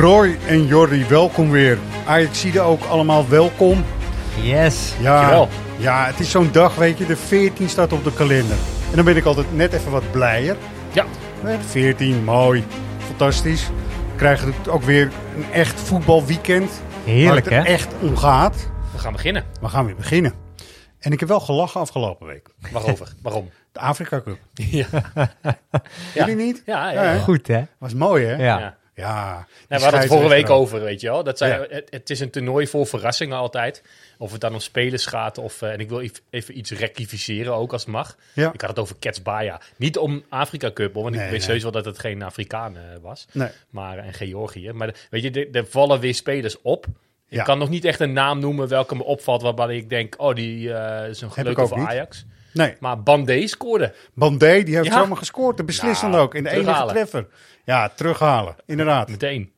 Roy en Jordi, welkom weer. Ajaxide ook allemaal welkom. Yes. Ja, Dankjewel. ja, het is zo'n dag, weet je, de 14 staat op de kalender. En dan ben ik altijd net even wat blijer. Ja, Hè, 14, mooi, fantastisch. We krijgen ook weer een echt voetbalweekend. Heerlijk, waar het er hè? echt om gaat. we gaan beginnen. We gaan weer beginnen. En ik heb wel gelachen afgelopen week. Waarover? Waarom? De Afrika Cup. Ja. Jullie niet? Ja, ja. Ja? Goed, hè? Was mooi, hè? Ja. Ja. Nou, we hadden het vorige week over, weet je wel. Dat zijn, Ja. het, het is een toernooi vol verrassingen altijd. Of het dan om spelers gaat. Of, eh, en ik wil ev- even iets rectificeren ook als het mag. Ja. Ik had het over Ketsbaya. Niet om Afrika Cup, hoor, want Nee, ik weet nee. sowieso wel dat het geen Afrikaan eh, was. Nee. Maar, en Georgië. Maar weet je, er- vallen weer spelers op. Ik Ja. kan nog niet echt een naam noemen welke me opvalt. Waarbij ik denk, oh, die eh, is een leuke voor. Ajax. Nee. Maar Bandé scoorde. Bandé, die heeft Ja. zomaar gescoord. De beslissende Nou, ook. In de enige treffer. Ja, terughalen. Inderdaad. Meteen.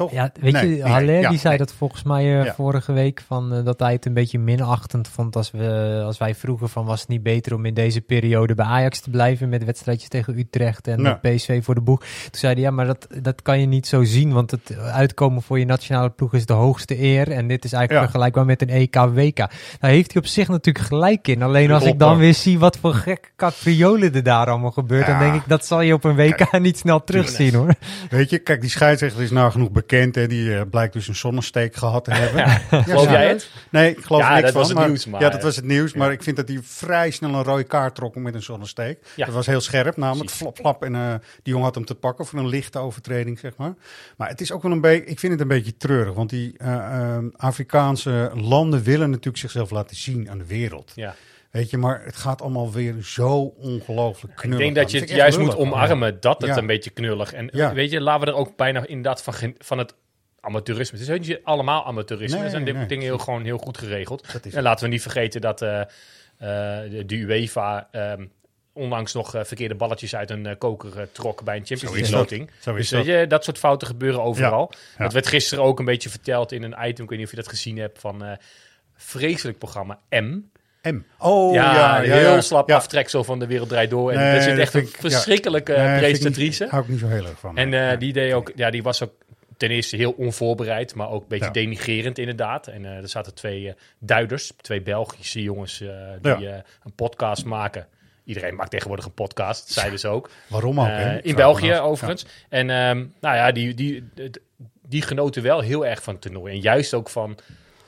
Toch? Ja, weet Nee, je, nee, Haller ja, die zei nee. dat volgens mij eh, vorige week van eh, dat hij het een beetje minachtend vond als, we, als wij vroegen van was het niet beter om in deze periode bij Ajax te blijven met wedstrijdjes tegen Utrecht en eh, PSV voor de boeg. Toen zei hij ja, maar dat, dat kan je niet zo zien, want het uitkomen voor je nationale ploeg is de hoogste eer en dit is eigenlijk vergelijkbaar met een EK WK. Daar heeft hij op zich natuurlijk gelijk in. Alleen als ik dan weer zie wat voor gekke capriolen er daar allemaal gebeurt, dan denk ik dat zal je op een WK niet snel terugzien hoor. Weet je, kijk, die scheidsrechter is nou genoeg bekend. Hè. Die eh, blijkt dus een zonnesteek gehad te hebben. Ja, Geloof jij het? Nee, ik geloof Ja, niks dat van. was het nieuws, maar- ja, dat was het nieuws. Maar ik vind dat hij vrij snel een rode kaart trok met een zonnesteek. Ja. Dat was heel scherp, namelijk flap, flap. En eh, die jongen had hem te pakken voor een lichte overtreding, zeg maar. Maar het is ook wel een beetje, ik vind het een beetje treurig. Want die eh, Afrikaanse landen willen natuurlijk zichzelf laten zien aan de wereld. Ja. Weet je, maar het gaat allemaal weer zo ongelooflijk Ik knullig. denk dat je het ik juist moet omarmen dat het Ja. een beetje knullig. En Ja. weet je, laten we er ook bijna inderdaad van, van het amateurisme. Het is niet allemaal amateurisme. Nee, er zijn dit nee, dingen heel, gewoon heel goed geregeld. En laten we niet vergeten dat eh, de, de UEFA ehm, onlangs nog eh, verkeerde balletjes uit een koker trok bij een Champions League loting. Dus dat. je, dat soort fouten gebeuren overal. Ja. Dat werd gisteren ook een beetje verteld in een item. Ik weet niet of je dat gezien hebt van vreselijk programma M. M. Oh, ja, ja, ja, heel ja. slap Ja. aftreksel van de wereld draait door. En Nee, er zit dat echt een ik- verschrikkelijke Nee, presentatrice. niet- hou ik niet zo heel erg van. En eh, Ja. die, deed ook, ja, die was ook ten eerste heel onvoorbereid, maar ook een beetje Ja. denigerend inderdaad. En eh, er zaten twee eh, duiders, twee Belgische jongens eh, die Ja. eh, een podcast maken. Iedereen maakt tegenwoordig een podcast, dat zeiden ze ook. Waarom ook? Hè? In België overigens. En ehm, nou ja, die, die, die, die genoten wel heel erg van het toernooi. En juist ook van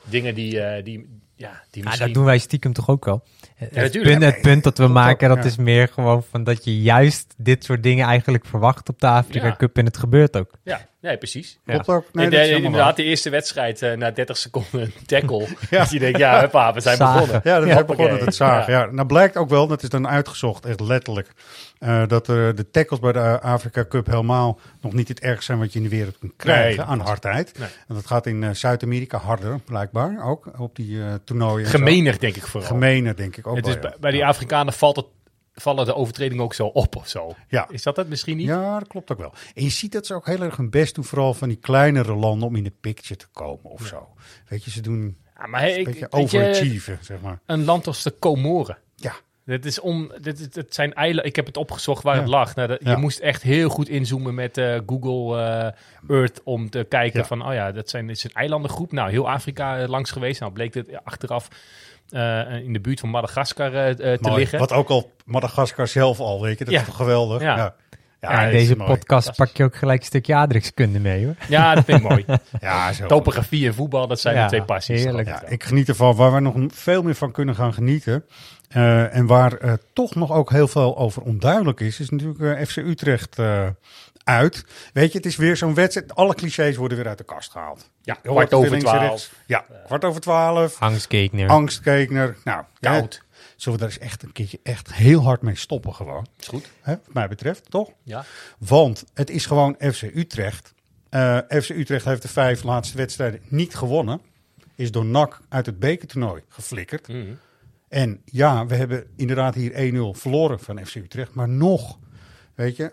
dingen die, eh, die, ja, die Ja, misschien... dat doen wij stiekem toch ook wel. het, natuurlijk. punt, het punt dat we maken, dat ja. is meer gewoon van dat je juist dit soort dingen eigenlijk verwacht op de Afrika Ja. Cup en het gebeurt ook. Ja, nee, precies. Klopt ook. Nee, dat inderdaad, de eerste wedstrijd eh, na 30 seconden een tackle. Ja. Dus je denkt, ja, huppa, we zijn Zagen. begonnen. Ja, dat is begonnen het zagen. Ja. Nou blijkt ook wel, dat is dan uitgezocht, echt letterlijk, eh, dat eh, de tackles bij de Afrika Cup helemaal nog niet het ergste zijn wat je in de wereld kunt krijgen Nee, aan hardheid. Nee. En dat gaat in eh, Zuid-Amerika harder, blijkbaar, ook op die eh, toernooien. Gemener, denk ik vooral. Gemener, denk ik ook Het wel, is bij, bij die Afrikanen valt het, vallen de overtredingen ook zo op of zo. Ja. Is dat het misschien niet? Ja, dat klopt ook wel. En je ziet dat ze ook heel erg hun best doen, vooral van die kleinere landen, om in de picture te komen of zo. Weet je, ze doen Ja, maar hey, een ik, beetje overachieven, zeg maar. een land als de Comoren. Dit is om, dit, dit, het zijn eilanden. Ik heb het opgezocht waar Ja. het lag. Nou, dat- Ja. Je moest echt heel goed inzoomen met eh, Google eh, Earth om te kijken Ja. van, oh ja, dat zijn, dit is een eilandengroep. Nou, heel Afrika eh, langs geweest. Nou, bleek het achteraf eh, in de buurt van Madagaskar te mooi. liggen. Wat ook al Madagaskar zelf al, weet je, dat Ja. is toch geweldig. Ja. Ja, ja. Ja, in deze mooi. podcast pak je ook gelijk een stukje aardrijkskunde mee hoor. Ja, dat vind ik mooi. Ja, zo. Topografie en voetbal, dat zijn Ja, de twee passies. heerlijk. Ja, ik geniet ervan. Waar we nog veel meer van kunnen gaan genieten. Eh, en waar eh, toch nog ook heel veel over onduidelijk is, is natuurlijk eh, FC Utrecht eh, uit. Weet je, het is weer zo'n wedstrijd. Alle clichés worden weer uit de kast gehaald. Ja, kwart over twaalf. Ja, kwart over twaalf. Angstgekner. Angstkekener. Nou, Koud. Zullen we daar eens echt een keertje echt heel hard mee stoppen gewoon. Is goed. Hè, wat mij betreft, toch? Ja. Want het is gewoon FC Utrecht. Eh, FC Utrecht heeft de vijf laatste wedstrijden niet gewonnen. Is door NAC uit het bekertoernooi geflikkerd. Mhm. En ja, we hebben inderdaad hier 1-0 verloren van FC Utrecht. Maar nog, weet je,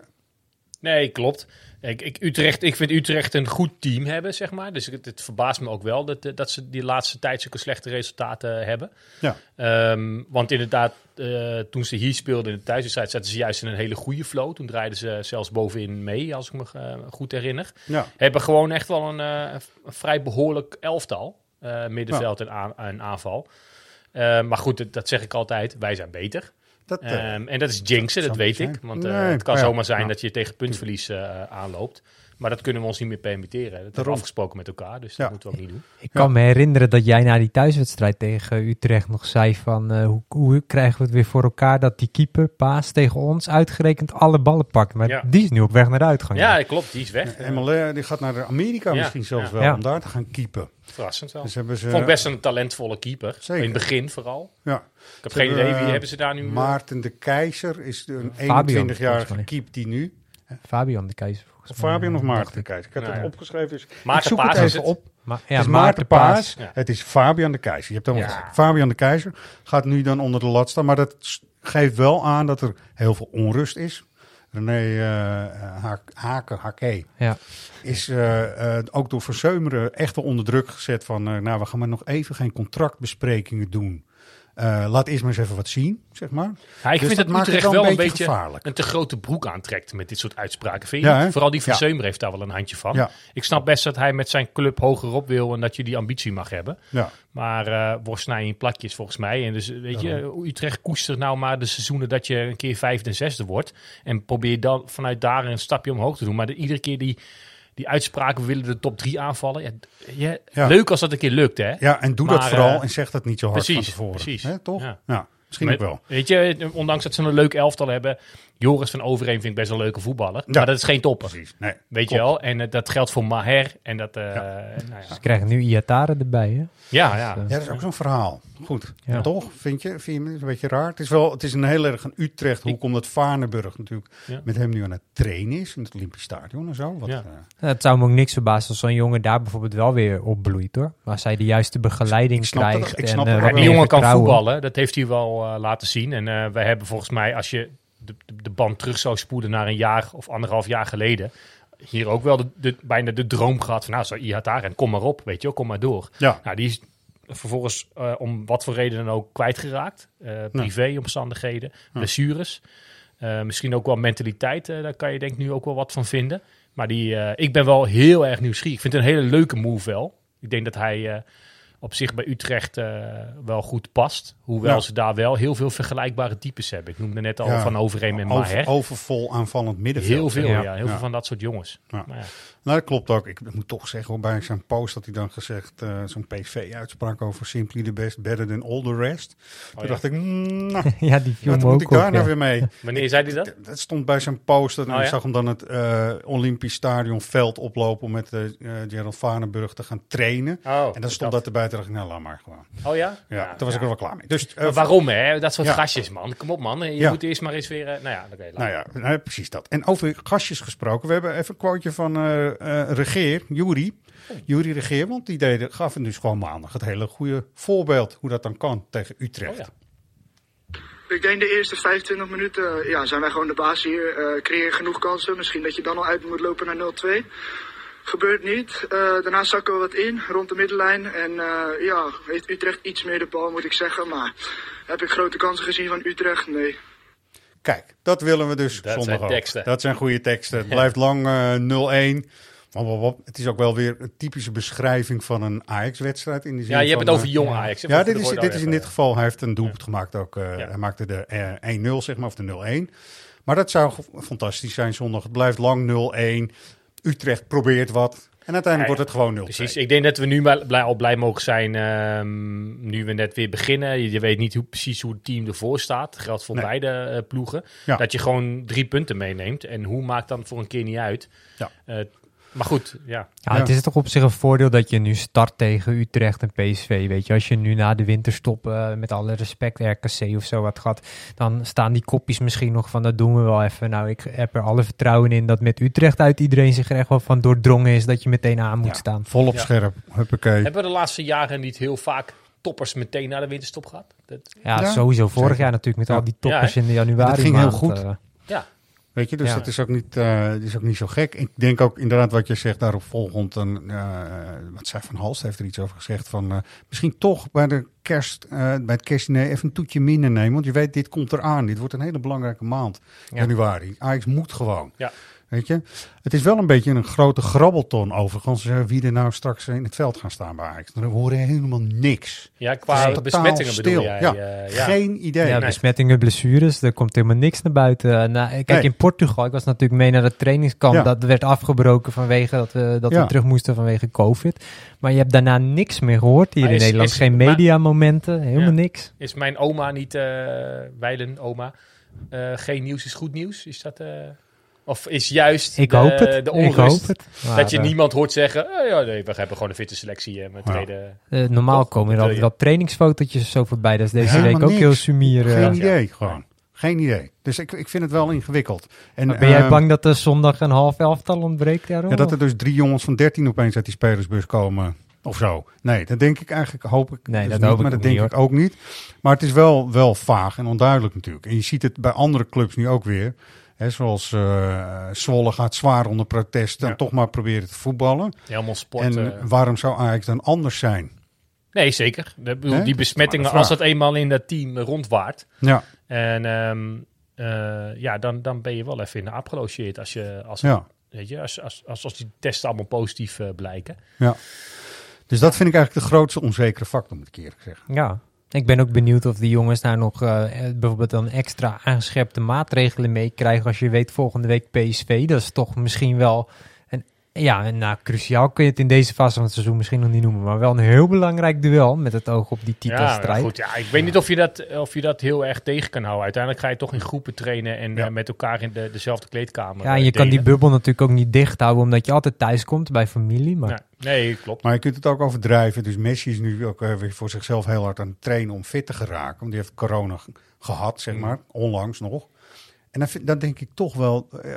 Nee, klopt. Ik, ik, Utrecht, ik vind Utrecht een goed team hebben, zeg maar. Dus het, het verbaast me ook wel dat, dat ze die laatste tijd zulke slechte resultaten hebben. ja, Ehm, want inderdaad, eh, toen ze hier speelden in de thuiswedstrijd, zaten ze juist in een hele goede flow. Toen draaiden ze zelfs bovenin mee, als ik me eh, goed herinner. ja. Hebben gewoon echt wel een, eh, een vrij behoorlijk elftal. middenveld en, aan, en aanval. Eh, maar goed, dat, dat zeg ik altijd. Wij zijn beter. Dat, eh, Ehm, en dat is jinxen, dat weet ik. Want eh, Nee, het kan ja, zomaar zijn ja. dat je tegen puntverlies eh, aanloopt. Maar dat kunnen we ons niet meer permitteren. Dat hebben we afgesproken met elkaar, dus Ja. dat moeten we ook niet doen. Ik kan me herinneren dat jij na die thuiswedstrijd tegen Utrecht nog zei van eh, hoe, hoe krijgen we het weer voor elkaar dat die keeper Paas tegen ons uitgerekend alle ballen pakt. Maar Ja. die is nu op weg naar de uitgang. Ja, klopt, die is weg. Emile, die gaat naar Amerika Ja, misschien zelfs ja. wel, Ja. om daar te gaan keepen. Verrassend wel. Dus hebben ze, Vond ik best een talentvolle keeper. Zeker. In het begin vooral. ja. Ik heb Ze geen hebben, idee wie eh, hebben ze daar nu. eh, Maarten de Keizer is een Fabian, 21-jarige volgens mij. keep die nu. Fabian de Keizer volgens Of mij, Fabian of Maarten ik. Keizer. Ik heb Nou het ja. opgeschreven, dus ik Maarten zoek Paas het is even op. Het ja, is Maarten Paas. Ja. Het is Fabian de Keizer. Je hebt Ja. gezegd. Fabian de Keizer gaat nu dan onder de lat staan. Maar dat geeft wel aan dat er heel veel onrust is. René eh, Haak- Haken, Haké, Ja. is eh, eh, ook door Verzeumeren echt wel onder druk gezet van... eh, nou, we gaan maar nog even geen contractbesprekingen doen. Eh, laat eerst maar eens even wat zien, zeg maar. Ja, ik Dus vind dat Utrecht wel wel een beetje gevaarlijk. een te grote broek aantrekt met dit soort uitspraken. Vind je? Ja, niet? hè? Vooral die Ja. Verseumer heeft daar wel een handje van. Ja. Ik snap best dat hij met zijn club hogerop wil en dat je die ambitie mag hebben. Ja. Maar eh worst snijden in plakjes volgens mij. En dus weet je, Utrecht koestert nou maar de seizoenen dat je een keer vijfde en zesde wordt. En probeer dan vanuit daar een stapje omhoog te doen. Maar de, iedere keer die, die uitspraken, we willen de top drie aanvallen. Ja. Leuk als dat een keer lukt, hè? Ja, en doe dat vooral eh, en zeg dat niet zo hard precies, van tevoren. precies. Toch? Ja. Ja. misschien Maar, ook wel. Weet je, ondanks dat ze een leuk elftal hebben. Joris van Overeen vind ik best een leuke voetballer. Maar dat is geen topper. Precies. Nee, Weet je wel? En eh, dat geldt voor Maher. En dat, eh, nou ja. Ze krijgen nu Iatare erbij, hè? Ja, ja. Ja, dat is ook zo'n verhaal. Goed. Ja. Toch? Vind je? Vind je het een beetje raar? Het is wel, het is een heel erg een Utrecht. Hoe komt dat Vaneburg natuurlijk Ja. met hem nu aan het trainen is in het Olympisch Stadion en zo? Wat, Ja. eh, Nou, Het zou me ook niks verbazen als zo'n jongen daar bijvoorbeeld wel weer opbloeit, hoor. Maar als hij de juiste begeleiding Ik snap dat- krijgt ik en snap eh, dat Die jongen kan voetballen. Dat heeft hij wel eh, laten zien. En eh wij hebben volgens mij, als je de, de, band terug zou spoeden naar een jaar of anderhalf jaar geleden. Hier ook wel de, de- bijna de droom gehad van, nou, zo Ihatare en kom maar op, weet je wel, kom maar door. ja. Nou, die is vervolgens eh, om wat voor reden dan ook kwijtgeraakt. Eh privéomstandigheden, blessures. Eh, misschien ook wel mentaliteit. daar kan je denk ik nu ook wel wat van vinden. Maar die, ik ben wel heel erg nieuwsgierig. Ik vind het een hele leuke move wel. Ik denk dat hij op zich bij Utrecht wel goed past. Hoewel Ja. ze daar wel heel veel vergelijkbare types hebben. Ik noemde net al Ja. van Overeem en Over, Maher. overvol aanvallend middenveld. Heel veel, Ja. ja. Heel Ja. veel van dat soort jongens. Ja. Maar ja. Nou, dat klopt ook. Ik moet toch zeggen, hoor, bij zijn post had hij dan gezegd, eh, zo'n PSV-uitspraak over Simply the Best, better than all the rest. Toen ja. dacht ik, mm, nou, Ja, die wat moet ook ik daar op, nou ja. weer mee? Wanneer zei hij dat? Dat stond bij zijn post. En Oh, ik zag hem dan het eh, Olympisch Stadion veld oplopen om met eh Gerald Vanenburg te gaan trainen. Oh, en dan stond dat erbij. Toen dacht ik, nou, laat maar gewoon. Oh ja? Ja, toen was ik er wel klaar mee. Dus, eh, Maar waarom, hè? Dat soort Ja. gastjes, man. Kom op, man. Je Ja. moet eerst maar eens weer... eh, nou ja, oké. laat Nou ja, nou, precies dat. En over gastjes gesproken. We hebben even een quoteje van eh eh, Regeer, Jury. Jury Regeer, want die deed, gaf hem dus gewoon maandag het hele goede voorbeeld hoe dat dan kan tegen Utrecht. Oh ja. Ik denk de eerste 25 minuten ja, zijn wij gewoon de baas hier. eh creëer genoeg kansen. Misschien dat je dan al uit moet lopen naar 0-2. Gebeurt niet. Eh, daarna zakken we wat in rond de middenlijn. En eh, ja, heeft Utrecht iets meer de bal moet ik zeggen. Maar heb ik grote kansen gezien van Utrecht? Nee. Kijk, dat willen we dus Dat zondag zijn ook. Dat zijn goede teksten. Het blijft lang eh 0-1. Wap, wap, wap. Het is ook wel weer een typische beschrijving van een Ajax-wedstrijd. In de zin Ja, je hebt van, het over jong Ajax. Ja, dit is, dit is in dit geval. Hij heeft een doelpunt gemaakt ook. eh, Ja. Hij maakte de eh, 1-0, zeg maar, of de 0-1. Maar dat zou fantastisch zijn zondag. Het blijft lang 0-1. Utrecht probeert wat. En uiteindelijk Ja, wordt het gewoon 0 Precies, ik denk dat we nu maar blij, al blij mogen zijn ehm, nu we net weer beginnen. Je, je weet niet hoe, precies hoe het team ervoor staat. Dat geldt voor Nee. beide eh, ploegen. Ja. Dat je gewoon drie punten meeneemt. En hoe maakt dan voor een keer niet uit. Ja. Maar goed, ja. Ja, het is toch op zich een voordeel dat je nu start tegen Utrecht en PSV. Weet je, als je nu na de winterstop eh, met alle respect RKC of zo had gehad, dan staan die kopjes misschien nog van dat doen we wel even. Nou, ik heb er alle vertrouwen in dat met Utrecht uit iedereen zich er echt wel van doordrongen is dat je meteen aan moet Ja, staan. Volop Ja. scherp. Huppakee. Hebben we de laatste jaren niet heel vaak toppers meteen naar de winterstop gehad? Dat, Ja, Ja, sowieso vorig zeker. jaar natuurlijk met Ja. al die toppers Ja, in de januari. Dat ging heel goed. eh, ja, Weet je, dus Ja. dat is ook, niet, dat is ook niet zo gek. Ik denk ook inderdaad wat je zegt daarop volgend. En, eh, wat zei Van Halst heeft er iets over gezegd. Van, eh, misschien toch bij, de kerst, bij het kerstdiner even een toetje minder nemen. Want je weet, dit komt eraan. Dit wordt een hele belangrijke maand. Ja. Januari. Ajax moet gewoon. Ja. Weet je? Het is wel een beetje een grote grabbelton overigens. wie er nou straks in het veld gaan staan bij Ajax. Dan horen helemaal niks. ja qua besmettingen bedoel jij? Ja. eh, ja. Geen idee. Ja, Nee. besmettingen, blessures, er komt helemaal niks naar buiten. Eh, nou, kijk, Nee. in Portugal, ik was natuurlijk mee naar het trainingskamp. Ja. Dat werd afgebroken vanwege dat, we, dat Ja. we terug moesten vanwege COVID. Maar je hebt daarna niks meer gehoord hier Maar in is- Nederland. is- Geen mediamomenten, helemaal Ja. niks. Is mijn oma niet, eh Weilen oma, eh, geen nieuws is goed nieuws? Is dat... of is juist Ik de, hoop het. de ik onrust hoop het. Maar, dat je eh, niemand hoort zeggen... Oh ja, nee, we hebben gewoon een fitte selectie eh, met Ja. eh, normaal Toch? komen er altijd wel trainingsfotootjes of zo voorbij. Dat is deze Helemaal week ook niks. heel sumier. eh. Geen idee gewoon. Geen idee. Dus ik, ik vind het wel ingewikkeld. En, Maar ben jij ehm, bang dat er zondag een half elftal ontbreekt daarom? Ja, dat er dus drie jongens van 13 opeens uit die spelersbus komen. Of zo. Nee, dat denk ik eigenlijk, hoop ik Nee, dus dat niet, hoop ik maar dat denk niet, ik ook niet. Maar het is wel, wel vaag en onduidelijk natuurlijk. En je ziet het bij andere clubs nu ook weer. Hè, zoals eh Zwolle gaat zwaar onder protest en Ja. toch maar proberen te voetballen. Helemaal sport. en eh. waarom zou Ajax dan anders zijn? nee, zeker. Ik bedoel, Nee? die besmettingen, maar de als dat eenmaal in dat team rondwaart... Ja, En ehm, eh, ja, dan, dan ben je wel even in de aap gelogeerd als, je, als, ja, weet je, als, als, als, als die testen allemaal positief blijken. ja. Dus dat vind ik eigenlijk de grootste onzekere factor, moet ik eerlijk zeggen. Ja, ik ben ook benieuwd of die jongens daar nog eh, bijvoorbeeld dan extra aangescherpte maatregelen mee krijgen als je weet volgende week PSV. Dat is toch misschien wel ja, en nou, cruciaal kun je het in deze fase van het seizoen misschien nog niet noemen, maar wel een heel belangrijk duel met het oog op die Ja, titelstrijd. goed, ja, ik weet niet of je, dat, of je dat heel erg tegen kan houden. Uiteindelijk ga je toch in groepen trainen en Ja. eh, met elkaar in de, dezelfde kleedkamer. Ja, en eh, je kan die bubbel natuurlijk ook niet dicht houden, omdat je altijd thuis komt bij familie. Maar Nee, nee, klopt. Maar je kunt het ook overdrijven. Dus Messi is nu ook eh, weer voor zichzelf heel hard aan het trainen om fit te geraken. Want die heeft corona gehad, zeg maar, onlangs nog. En dan, vind- dan denk ik toch wel... eh,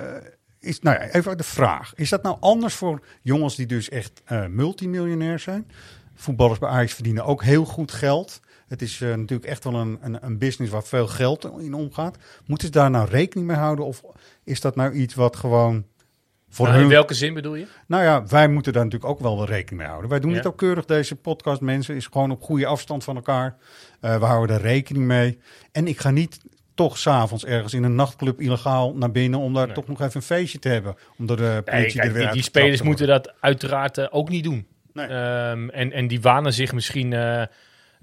is, nou ja, even de vraag. Is dat nou anders voor jongens die dus echt eh, multimiljonair zijn? Voetballers bij Ajax verdienen ook heel goed geld. Het is eh, natuurlijk echt wel een, een, een business waar veel geld in omgaat. Moeten ze daar nou rekening mee houden? Of is dat nou iets wat gewoon voor Nou, hun... in welke zin bedoel je? Nou ja, wij moeten daar natuurlijk ook wel rekening mee houden. Wij doen Ja. dit ook keurig, deze podcast, mensen. Is gewoon op goede afstand van elkaar. Eh, we houden er rekening mee. En ik ga niet toch s'avonds ergens in een nachtclub illegaal naar binnen... om daar Nee. toch nog even een feestje te hebben. Omdat de politie Nee, er weer die, die spelers wordt. moeten dat uiteraard eh, ook niet doen. Nee. Ehm, en, en die wanen zich misschien eh,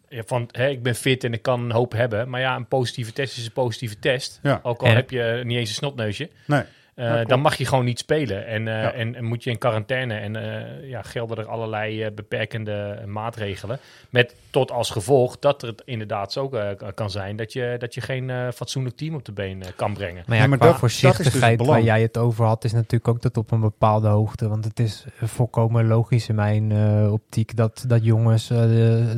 ja, van, hè, ik ben fit en ik kan een hoop hebben. Maar ja, een positieve test is een positieve test. Ja. Ook al En- heb je niet eens een snotneusje. Nee. Eh, Ja, dan mag je gewoon niet spelen. En, eh, Ja. en, en moet je in quarantaine. En eh, ja, gelden er allerlei beperkende maatregelen. Met tot als gevolg dat het inderdaad zo eh, kan zijn dat je, dat je geen eh, fatsoenlijk team op de been kan brengen. Maar ja, maar qua dat- dus voorzichtigheid waar jij het over had, is natuurlijk ook dat op een bepaalde hoogte. Want het is volkomen logisch in mijn eh, optiek dat, dat jongens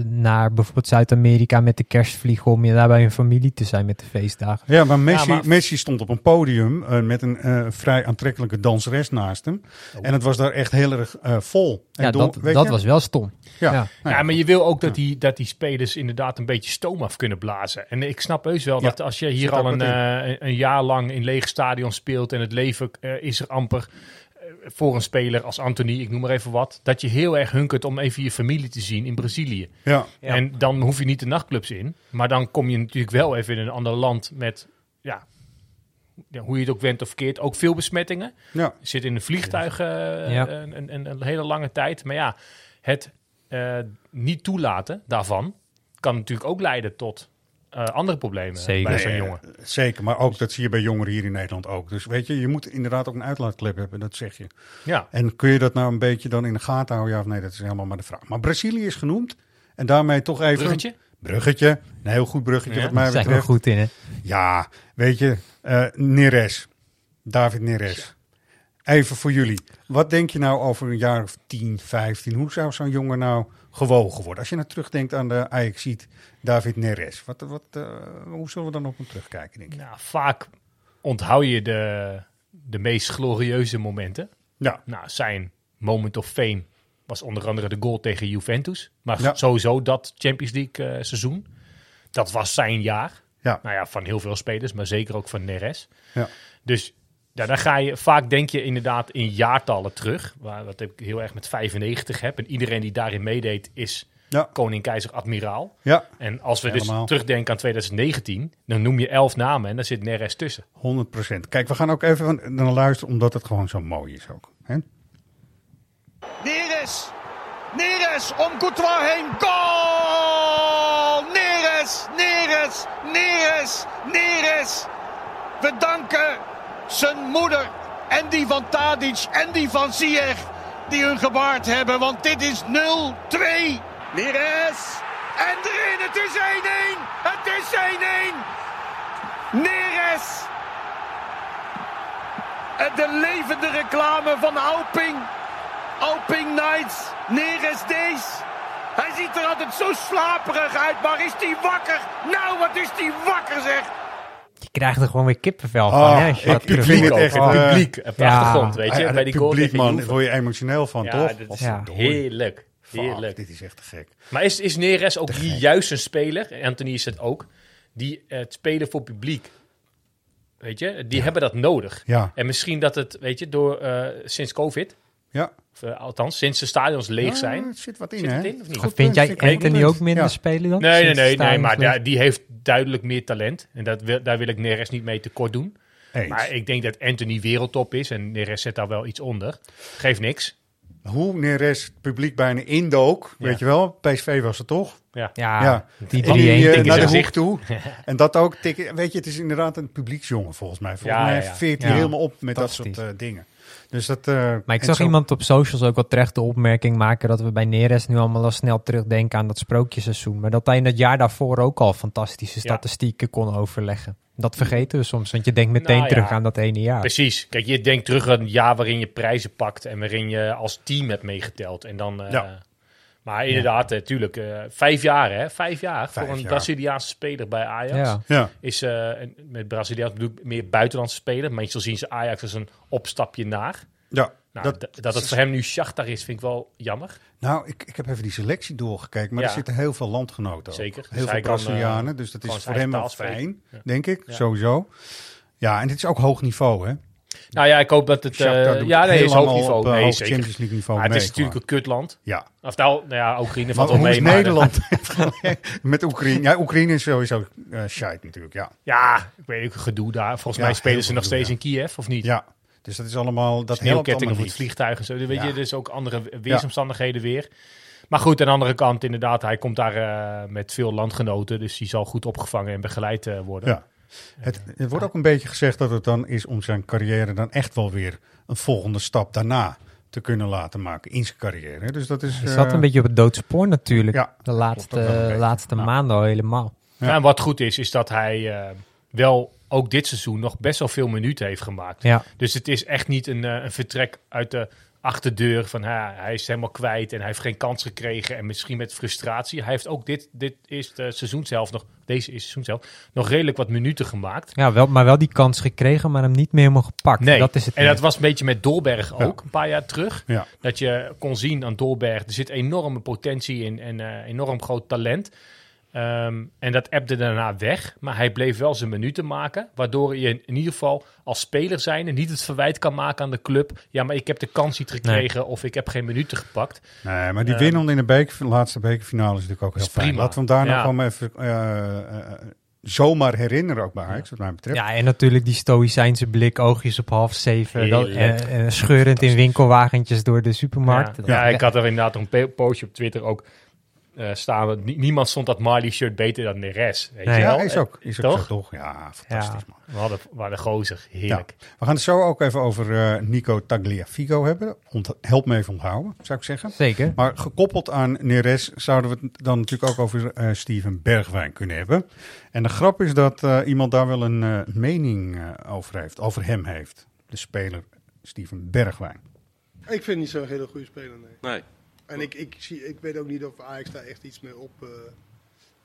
naar bijvoorbeeld Zuid-Amerika met de kerst vliegen om je daar bij hun familie te zijn met de feestdagen. Ja, maar Messi, Ja, maar- Messi stond op een podium met een eh, vrij aantrekkelijke danseres naast hem. En het was daar echt heel erg eh, vol. En Ja, door- dat, weet dat je? was wel stom. Ja. ja. Nou Ja, maar je wil ook dat die, dat die spelers inderdaad een beetje stoom af kunnen blazen. En ik snap heus wel Ja, dat als je hier al een, eh, een- een jaar lang in leeg stadion speelt en het leven eh, is er amper voor een speler als Anthony, ik noem maar even wat, dat je heel erg hunkert om even je familie te zien in Brazilië. Ja. Ja. En dan hoef je niet de nachtclubs in, maar dan kom je natuurlijk wel even in een ander land met, ja, ja, hoe je het ook went of keert, ook veel besmettingen. Ja. Zit in een vliegtuig eh, Ja. een, een, een, een hele lange tijd. Maar ja, het eh, niet toelaten daarvan kan natuurlijk ook leiden tot eh, andere problemen Zeker. bij zo'n Nee, jongen. Zeker, maar ook dat zie je bij jongeren hier in Nederland ook. Dus weet je, je moet inderdaad ook een uitlaatklep hebben, dat zeg je. Ja, En kun je dat nou een beetje dan in de gaten houden? Ja of nee, dat is helemaal maar de vraag. Maar Brazilië is genoemd. En daarmee toch even... bruggetje. Bruggetje. Een heel goed bruggetje Ja, wat mij Daar zijn we betreft. goed in, hè? Ja, weet je, eh Neres. David Neres. Even voor jullie. Wat denk je nou over een jaar of 10, 15? Hoe zou zo'n jongen nou gewogen worden? Als je nou terugdenkt aan de ajax David Neres. Wat, wat, eh, hoe zullen we dan op hem terugkijken, denk je? Nou, vaak onthoud je de, de meest glorieuze momenten. Ja, Nou, zijn moment of fame was onder andere de goal tegen Juventus. Maar Ja. sowieso dat Champions League eh, seizoen. Dat was zijn jaar. ja, Nou ja, van heel veel spelers, maar zeker ook van Neres. ja. Dus ja, dan ga je vaak denk je inderdaad in jaartallen terug. Waar, wat ik heel erg met 95 heb. En iedereen die daarin meedeed is Ja, koning, keizer, admiraal. ja, En als we Helemaal. dus terugdenken aan 2019, dan noem je elf namen en daar zit Neres tussen. 100% Kijk, we gaan ook even naar luisteren, omdat het gewoon zo mooi is ook. Hè? Neres. Neres om Courtois heen. Goal! Neres, Neres, Neres, Neres. We danken zijn moeder en die van Tadic en die van Ziyech die hun gebaard hebben. Want dit is 0-2. Neres. En erin, het is 1-1. Het is 1-1. Neres. De levende reclame van Alping. Alping Nights, Neres Days. Hij ziet er altijd zo slaperig uit, maar is hij wakker? Nou, wat is hij wakker zeg! Je krijgt er gewoon weer kippenvel van, Oh, hè? Als je dat ook. echt, Het eh, publiek op de ja. achtergrond, weet je. Ja, bij die goal publiek, man, daar word je emotioneel van, Ja, toch? dat is Ja. heerlijk. Fuck, Heerlijk. dit is echt te gek. Maar is, is Neres ook die juist een speler, Anthony is het ook, die eh, het spelen voor publiek, weet je, die hebben dat nodig. Ja, En misschien dat het, weet je, door eh, sinds COVID, ja. of, eh, althans sinds de stadions leeg Ja, zijn. er zit wat in, Zit hè? het in of niet? Goed vind jij Anthony ook minder Ja. spelen dan? Nee, nee, nee, nee, maar die heeft duidelijk meer talent. En dat wil, daar wil ik Neres niet mee tekort doen. Eens. Maar ik denk dat Anthony wereldtop is en Neres zet daar wel iets onder. Geeft niks. Hoe Neres het publiek bijna indook, Ja. weet je wel? PSV was het toch? Ja. Ja, Ja. die 3-1. die, eh, naar de hoek toe. en dat ook tikken. Weet je, het is inderdaad een publieksjongen volgens mij. Volgens Ja, mij ja, ja. veert hij Ja. helemaal op met dat soort eh, dingen. Dus dat, eh, Maar ik zag zo- iemand op socials ook wel terecht de opmerking maken dat we bij Neres nu allemaal al snel terugdenken aan dat sprookjesseizoen. Maar dat hij in het jaar daarvoor ook al fantastische Ja. statistieken kon overleggen. Dat vergeten we soms, want je denkt meteen Nou ja. terug aan dat ene jaar. Precies. Kijk, je denkt terug aan een jaar waarin je prijzen pakt en waarin je als team hebt meegeteld. En dan, eh, Ja. Maar inderdaad, natuurlijk, eh, vijf jaar hè, vijf jaar Vijf voor een jaar. Braziliaanse speler bij Ajax. Ja. Ja, Is eh, en met Braziliaans bedoel ik meer buitenlandse speler. Meestal zien ze Ajax als een opstapje naar. ja. Nou, dat, dat, het voor hem nu Shakhtar is, vind ik wel jammer. nou, ik, ik heb even die selectie doorgekeken, maar Ja. er zitten heel veel landgenoten. Zeker. Heel veel kan, Brazilianen, eh, dus dat is voor hem wel fijn, Ja. denk ik, Ja. sowieso. Ja, en dit is ook hoog niveau, hè? Nou ja, ik hoop dat het... Eh ja, nee, is hoog niveau. op, nee, hoog zeker. Champions League niveau Maar het is natuurlijk een kutland. Ja, Of nou, nou ja, Oekraïne valt wel mee. maar, Nederland met Oekraïne? Ja, Oekraïne is sowieso uh, shite natuurlijk, ja. Ja, ik weet ook gedoe daar. Volgens Ja, mij spelen ze nog gedoe, steeds in Kiev, of niet? Ja, dus dat is allemaal, dat Sneeuwkettingen voor het niet. vliegtuig en zo. Weet Ja. je, dus ook andere weersomstandigheden weer. Maar goed, aan de andere kant inderdaad, hij komt daar eh, met veel landgenoten. Dus die zal goed opgevangen en begeleid worden. Ja. Het, het wordt ook een beetje gezegd dat het dan is om zijn carrière dan echt wel weer een volgende stap daarna te kunnen laten maken in zijn carrière. Dus dat is... Hij zat eh, een beetje op het doodspoor natuurlijk. Ja, de laatste, laatste Ja. maanden al helemaal. Ja. En wat goed is, is dat hij eh, wel ook dit seizoen nog best wel veel minuten heeft gemaakt. Ja, Dus het is echt niet een, eh, een vertrek uit de achterdeur van ha, hij is helemaal kwijt en hij heeft geen kans gekregen en misschien met frustratie. Hij heeft ook dit, dit is de seizoen zelf nog, deze is seizoen zelf, nog redelijk wat minuten gemaakt. ja wel, maar wel die kans gekregen, maar hem niet meer helemaal gepakt. Nee, dat is het en meer. dat was een beetje met Dolberg Ja. ook, een paar jaar terug. Ja. Dat je kon zien aan Dolberg, er zit enorme potentie in en eh, enorm groot talent. Ehm, en dat appte daarna weg, maar hij bleef wel zijn minuten maken. Waardoor je in ieder geval als speler zijn en niet het verwijt kan maken aan de club. Ja, maar ik heb de kans niet gekregen of ik heb geen minuten gepakt. Nee, maar die Ehm, winnen in de beker, laatste bekerfinale is natuurlijk ook heel is fijn. prima. Laten we hem daar Ja. nog gewoon even eh, eh, zomaar herinneren ook bij Ajax, wat mij betreft. Ja, en natuurlijk die stoïcijnse blik, oogjes op half zeven. Eh, eh, scheurend in winkelwagentjes door de supermarkt. Ja, ja, ik had er inderdaad een postje op Twitter ook. Eh, staan. niemand stond dat Marley-shirt beter dan Neres. Weet Nee. je wel? Ja, is ook, is ook Toch? zo, toch? Ja, fantastisch Ja. man. We hadden, we hadden gozer. Heerlijk. We gaan het zo ook even over eh, Nico Tagliafico hebben. Ont help me even onthouden, zou ik zeggen. Zeker. Maar gekoppeld aan Neres zouden we het dan natuurlijk ook over eh, Steven Bergwijn kunnen hebben. En de grap is dat eh, iemand daar wel een eh, mening over heeft, over hem heeft. De speler Steven Bergwijn. Ik vind niet zo'n hele goede speler, nee. Nee. En ik, ik, zie, ik weet ook niet of Ajax daar echt iets mee op, eh,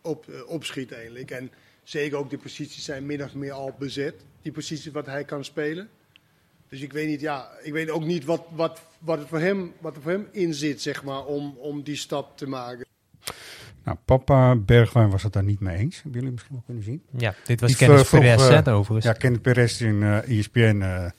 op, eh, opschiet eigenlijk. En zeker ook die posities zijn min of meer al bezet. Die posities wat hij kan spelen. Dus ik weet niet, ja, ik weet ook niet wat, wat, wat, het voor hem, wat er voor hem in zit, zeg maar, om, om die stap te maken. Nou, papa Bergwijn was het daar niet mee eens. Hebben jullie misschien wel kunnen zien? Ja, dit was vroeg, Perez, eh, hè, overigens. Ja, Kenneth Perez in eh ESPN eh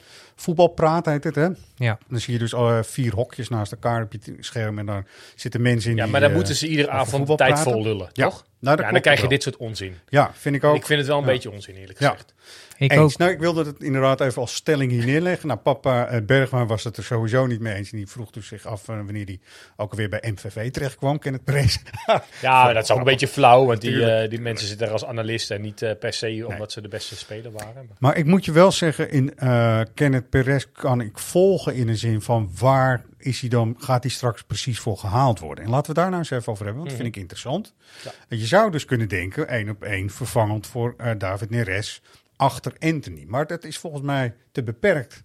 voetbalpraat heet het, hè? Ja. Dan zie je dus alle vier hokjes naast elkaar op je scherm en daar zitten mensen in Ja, die, maar dan eh, moeten ze iedere avond tijd vol lullen, Ja. toch? Nou, ja, dan krijg je wel. dit soort onzin. Ja, vind ik ook. Ik vind het wel een Ja. beetje onzin, eerlijk Ja. gezegd. Ik eens. ook. Nou, ik wilde het inderdaad even als stelling hier neerleggen. Nou, papa eh, Bergman was het er sowieso niet mee eens. En die vroeg dus zich af eh, wanneer hij ook weer bij MVV terecht kwam. Ken het Perez. Ja, dat is ook een beetje flauw, want die, eh, die mensen zitten er als analisten en niet eh, per se omdat ze de beste speler waren. Maar- Maar ik moet je wel zeggen, in eh Kenneth Perez kan ik volgen in de zin van waar is hij dan, gaat hij straks precies voor gehaald worden? En laten we daar nou eens even over hebben, want dat vind ik interessant. Ja. Je zou dus kunnen denken, één op één vervangend voor eh, David Neres achter Anthony. Maar dat is volgens mij te beperkt.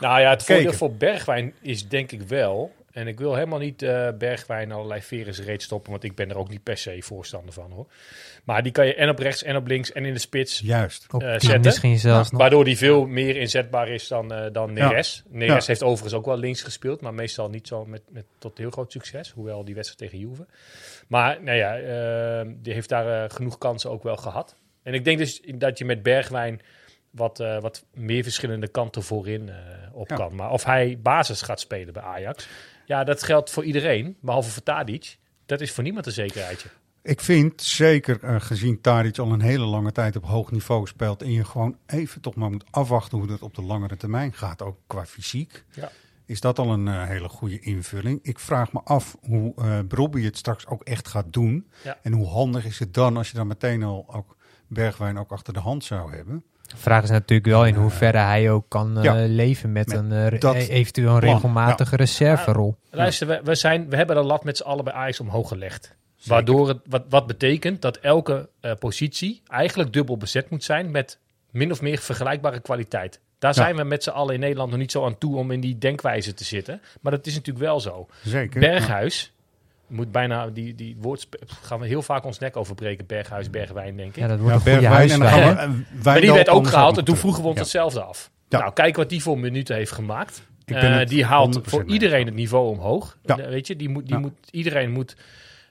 Nou ja, het voordeel voor Bergwijn is denk ik wel. En ik wil helemaal niet eh, Bergwijn allerlei veren reeds stoppen, want ik ben er ook niet per se voorstander van hoor. Maar die kan je en op rechts en op links en in de spits. Juist. Op eh, tien zetten. misschien zelfs nog. Waardoor die veel meer inzetbaar is dan, eh, dan Neres. Neres Ja. heeft overigens ook wel links gespeeld, maar meestal niet zo met, met tot heel groot succes. Hoewel die wedstrijd tegen Juve. Maar nou ja, eh, die heeft daar eh, genoeg kansen ook wel gehad. En ik denk dus dat je met Bergwijn wat, eh, wat meer verschillende kanten voorin eh, op Ja. kan. Maar of hij basis gaat spelen bij Ajax, ja, dat geldt voor iedereen, behalve voor Tadic. Dat is voor niemand een zekerheidje. Ik vind zeker eh, gezien Tadic al een hele lange tijd op hoog niveau speelt en je gewoon even toch maar moet afwachten hoe dat op de langere termijn gaat, ook qua fysiek. Ja. Is dat al een eh, hele goede invulling? Ik vraag me af hoe Brobby het straks ook echt gaat doen. Ja. En hoe handig is het dan als je dan meteen al ook Bergwijn ook achter de hand zou hebben? De vraag is natuurlijk wel in hoeverre hij ook kan eh, leven met, Met een eh, dat eventueel een regelmatige reserverol. Luister, we, we, zijn, we hebben de lat met z'n allen bij Ajax omhoog gelegd. Waardoor het, wat, wat betekent dat elke eh, positie eigenlijk dubbel bezet moet zijn met min of meer vergelijkbare kwaliteit. Daar Ja. zijn we met z'n allen in Nederland nog niet zo aan toe om in die denkwijze te zitten. Maar dat is natuurlijk wel zo. Zeker. Berghuis moet bijna die, die woord gaan we heel vaak ons nek overbreken. Berghuis, Bergwijn, denk ik. Ja, dat wordt Ja, een goede Bergwijn en dan we, maar die werd ook gehaald en toen vroegen we ons Ja. hetzelfde af. Ja. Nou, kijk wat die voor minuten heeft gemaakt. Ik ben Eh, die haalt 100% voor iedereen het niveau omhoog. Ja. Eh, Weet je, die moet, die Ja. moet, iedereen moet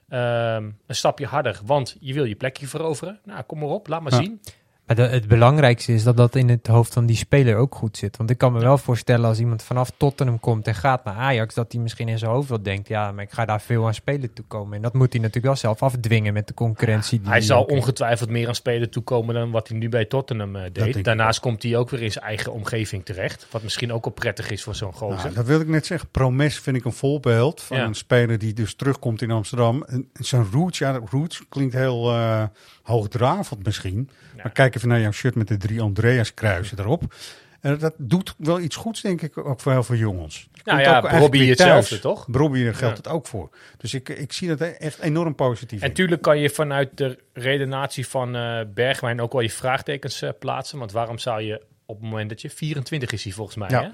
ehm, een stapje harder, want je wil je plekje veroveren. Nou, kom maar op, laat maar Ja. zien. Maar de- het belangrijkste is dat dat in het hoofd van die speler ook goed zit. Want ik kan me wel voorstellen als iemand vanaf Tottenham komt en gaat naar Ajax, dat hij misschien in zijn hoofd wel denkt, ja, maar ik ga daar veel aan spelen toekomen. En dat moet hij natuurlijk wel zelf afdwingen met de concurrentie. Die Hij zal ongetwijfeld meer aan spelen toekomen dan wat hij nu bij Tottenham eh, deed. Daarnaast komt hij ook weer in zijn eigen omgeving terecht. Wat misschien ook wel prettig is voor zo'n gozer. Nou, dat wil ik net zeggen. Promes vind ik een voorbeeld van Ja. een speler die dus terugkomt in Amsterdam. En zijn roots, ja, roots klinkt heel eh, hoogdravend misschien. Maar kijk even naar jouw shirt met de drie Andreas kruisen erop. En dat doet wel iets goeds, denk ik, ook voor heel veel jongens. Je Nou ja, Robbie hetzelfde, toch? Robbie geldt Ja. het ook voor. Dus ik, ik zie dat echt enorm positief En in. tuurlijk kan je vanuit de redenatie van eh, Bergwijn ook wel je vraagtekens eh, plaatsen. Want waarom zou je op het moment dat je 24 is, hij volgens mij, Ja. hè,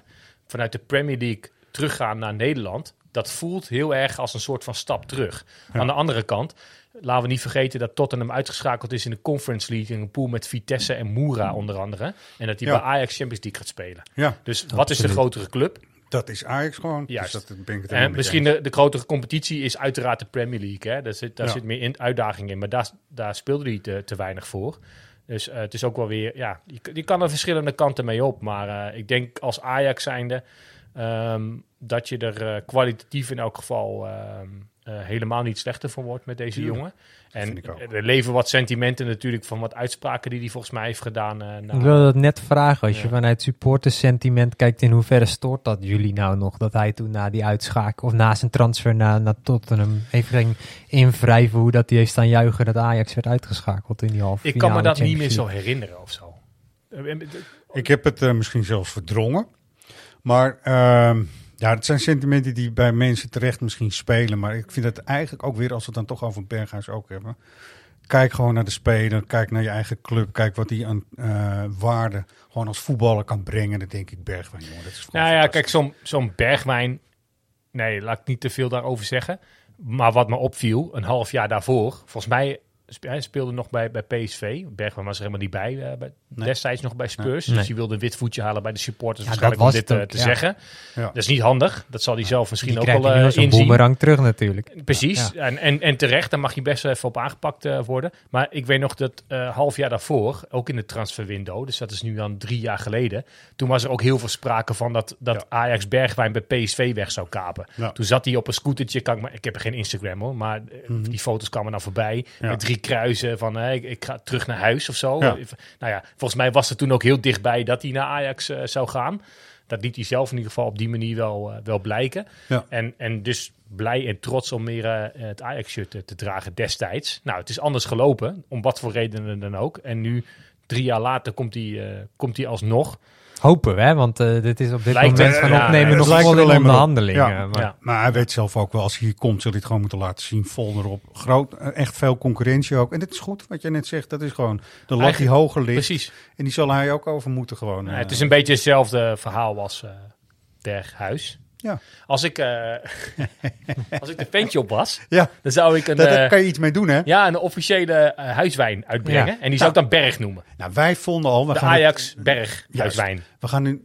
vanuit de Premier League teruggaan naar Nederland? Dat voelt heel erg als een soort van stap terug. Ja. Aan de andere kant, laten we niet vergeten dat Tottenham uitgeschakeld is in de Conference League. In een pool met Vitesse en Moura onder andere. En dat hij Ja. bij Ajax Champions League gaat spelen. Ja, Dus wat is de grotere club? dat is Ajax gewoon. Juist. Dus dat ben ik het En misschien de, de grotere competitie is uiteraard de Premier League. Hè? Daar, zit, daar Ja. zit meer in, uitdaging in. Maar daar, daar speelde hij te, te weinig voor. Dus eh, het is ook wel weer... Ja, je, je kan er verschillende kanten mee op. Maar eh, ik denk als Ajax zijnde... ehm, dat je er eh, kwalitatief in elk geval... ehm, eh, helemaal niet slechter van wordt met deze Tuurlijk. jongen. En er leven wat sentimenten natuurlijk van wat uitspraken die hij volgens mij heeft gedaan. eh, na- Ik wilde dat net vragen. Als je vanuit supportersentiment kijkt, in hoeverre stoort dat jullie nou nog? Dat hij toen na die uitschakel, of na zijn transfer naar, naar Tottenham, even ging invrijven hoe dat hij heeft staan juichen dat Ajax werd uitgeschakeld in die halve ik kan me dat niet meer zo herinneren of zo. Ik heb het eh, misschien zelfs verdrongen. Maar ehm, ja, het zijn sentimenten die bij mensen terecht misschien spelen. Maar ik vind het eigenlijk ook weer, als we het dan toch over Berghuis ook hebben. Kijk gewoon naar de speler. Kijk naar je eigen club. Kijk wat hij aan eh, waarde gewoon als voetballer kan brengen. Dan denk ik Bergwijn, jongen. Dat is Nou ja, kijk, zo'n zo'n Bergwijn. Nee, laat ik niet te veel daarover zeggen. Maar wat me opviel, een half jaar daarvoor, volgens mij hij speelde nog bij, bij PSV. Bergwijn was er helemaal niet bij, eh, bij Nee. destijds nog bij Spurs. Nee. Dus die wilde een wit voetje halen bij de supporters. Ja, waarschijnlijk om dit eh, te ja. zeggen. Ja. Dat is niet handig. Dat zal hij zelf misschien Die ook wel hij een inzien. boemerang terug natuurlijk. Precies, Ja. en, en, en terecht, daar mag je best wel even op aangepakt worden. Maar ik weet nog dat eh half jaar daarvoor, ook in de transferwindow, dus dat is nu dan drie jaar geleden, toen was er ook heel veel sprake van dat, dat Ja. Ajax Bergwijn bij PSV weg zou kapen. Ja. Toen zat hij op een scootertje, kan ik, maar, ik heb geen Instagram hoor, maar eh, die foto's kwamen dan voorbij Ja. met drie kruisen van eh, ik, ik ga terug naar huis of zo. Ja. Nou ja, volgens mij was het toen ook heel dichtbij dat hij naar Ajax eh, zou gaan. Dat liet hij zelf in ieder geval op die manier wel, eh, wel blijken. Ja. En, en dus blij en trots om weer eh, het Ajax-shirt te, te dragen destijds. Nou, het is anders gelopen, om wat voor redenen dan ook. En nu, drie jaar later, komt hij, komt hij alsnog. Hopen we, hè? want eh, dit is op dit Lijkt moment er- van opnemen nog er in onderhandelingen. Ja. maar- Ja. Maar hij weet zelf ook wel, als hij hier komt, zul hij het gewoon moeten laten zien. Vol erop. Groot, eh, echt veel concurrentie ook. En dit is goed, wat je net zegt. Dat is gewoon de lat die hoger ligt. Precies. En die zal hij ook over moeten gewoon. Nou, eh, het is een beetje hetzelfde verhaal als eh Berghuis. Ja. Als ik, eh, als ik de ventje op was, Ja, dan zou ik een, daar, daar eh, kan je iets mee doen, hè? ja, een officiële eh, huiswijn uitbrengen. Ja. En die zou ik dan Berg noemen. Nou, wij vonden al... We De gaan Ajax Berg Juist. huiswijn. We gaan nu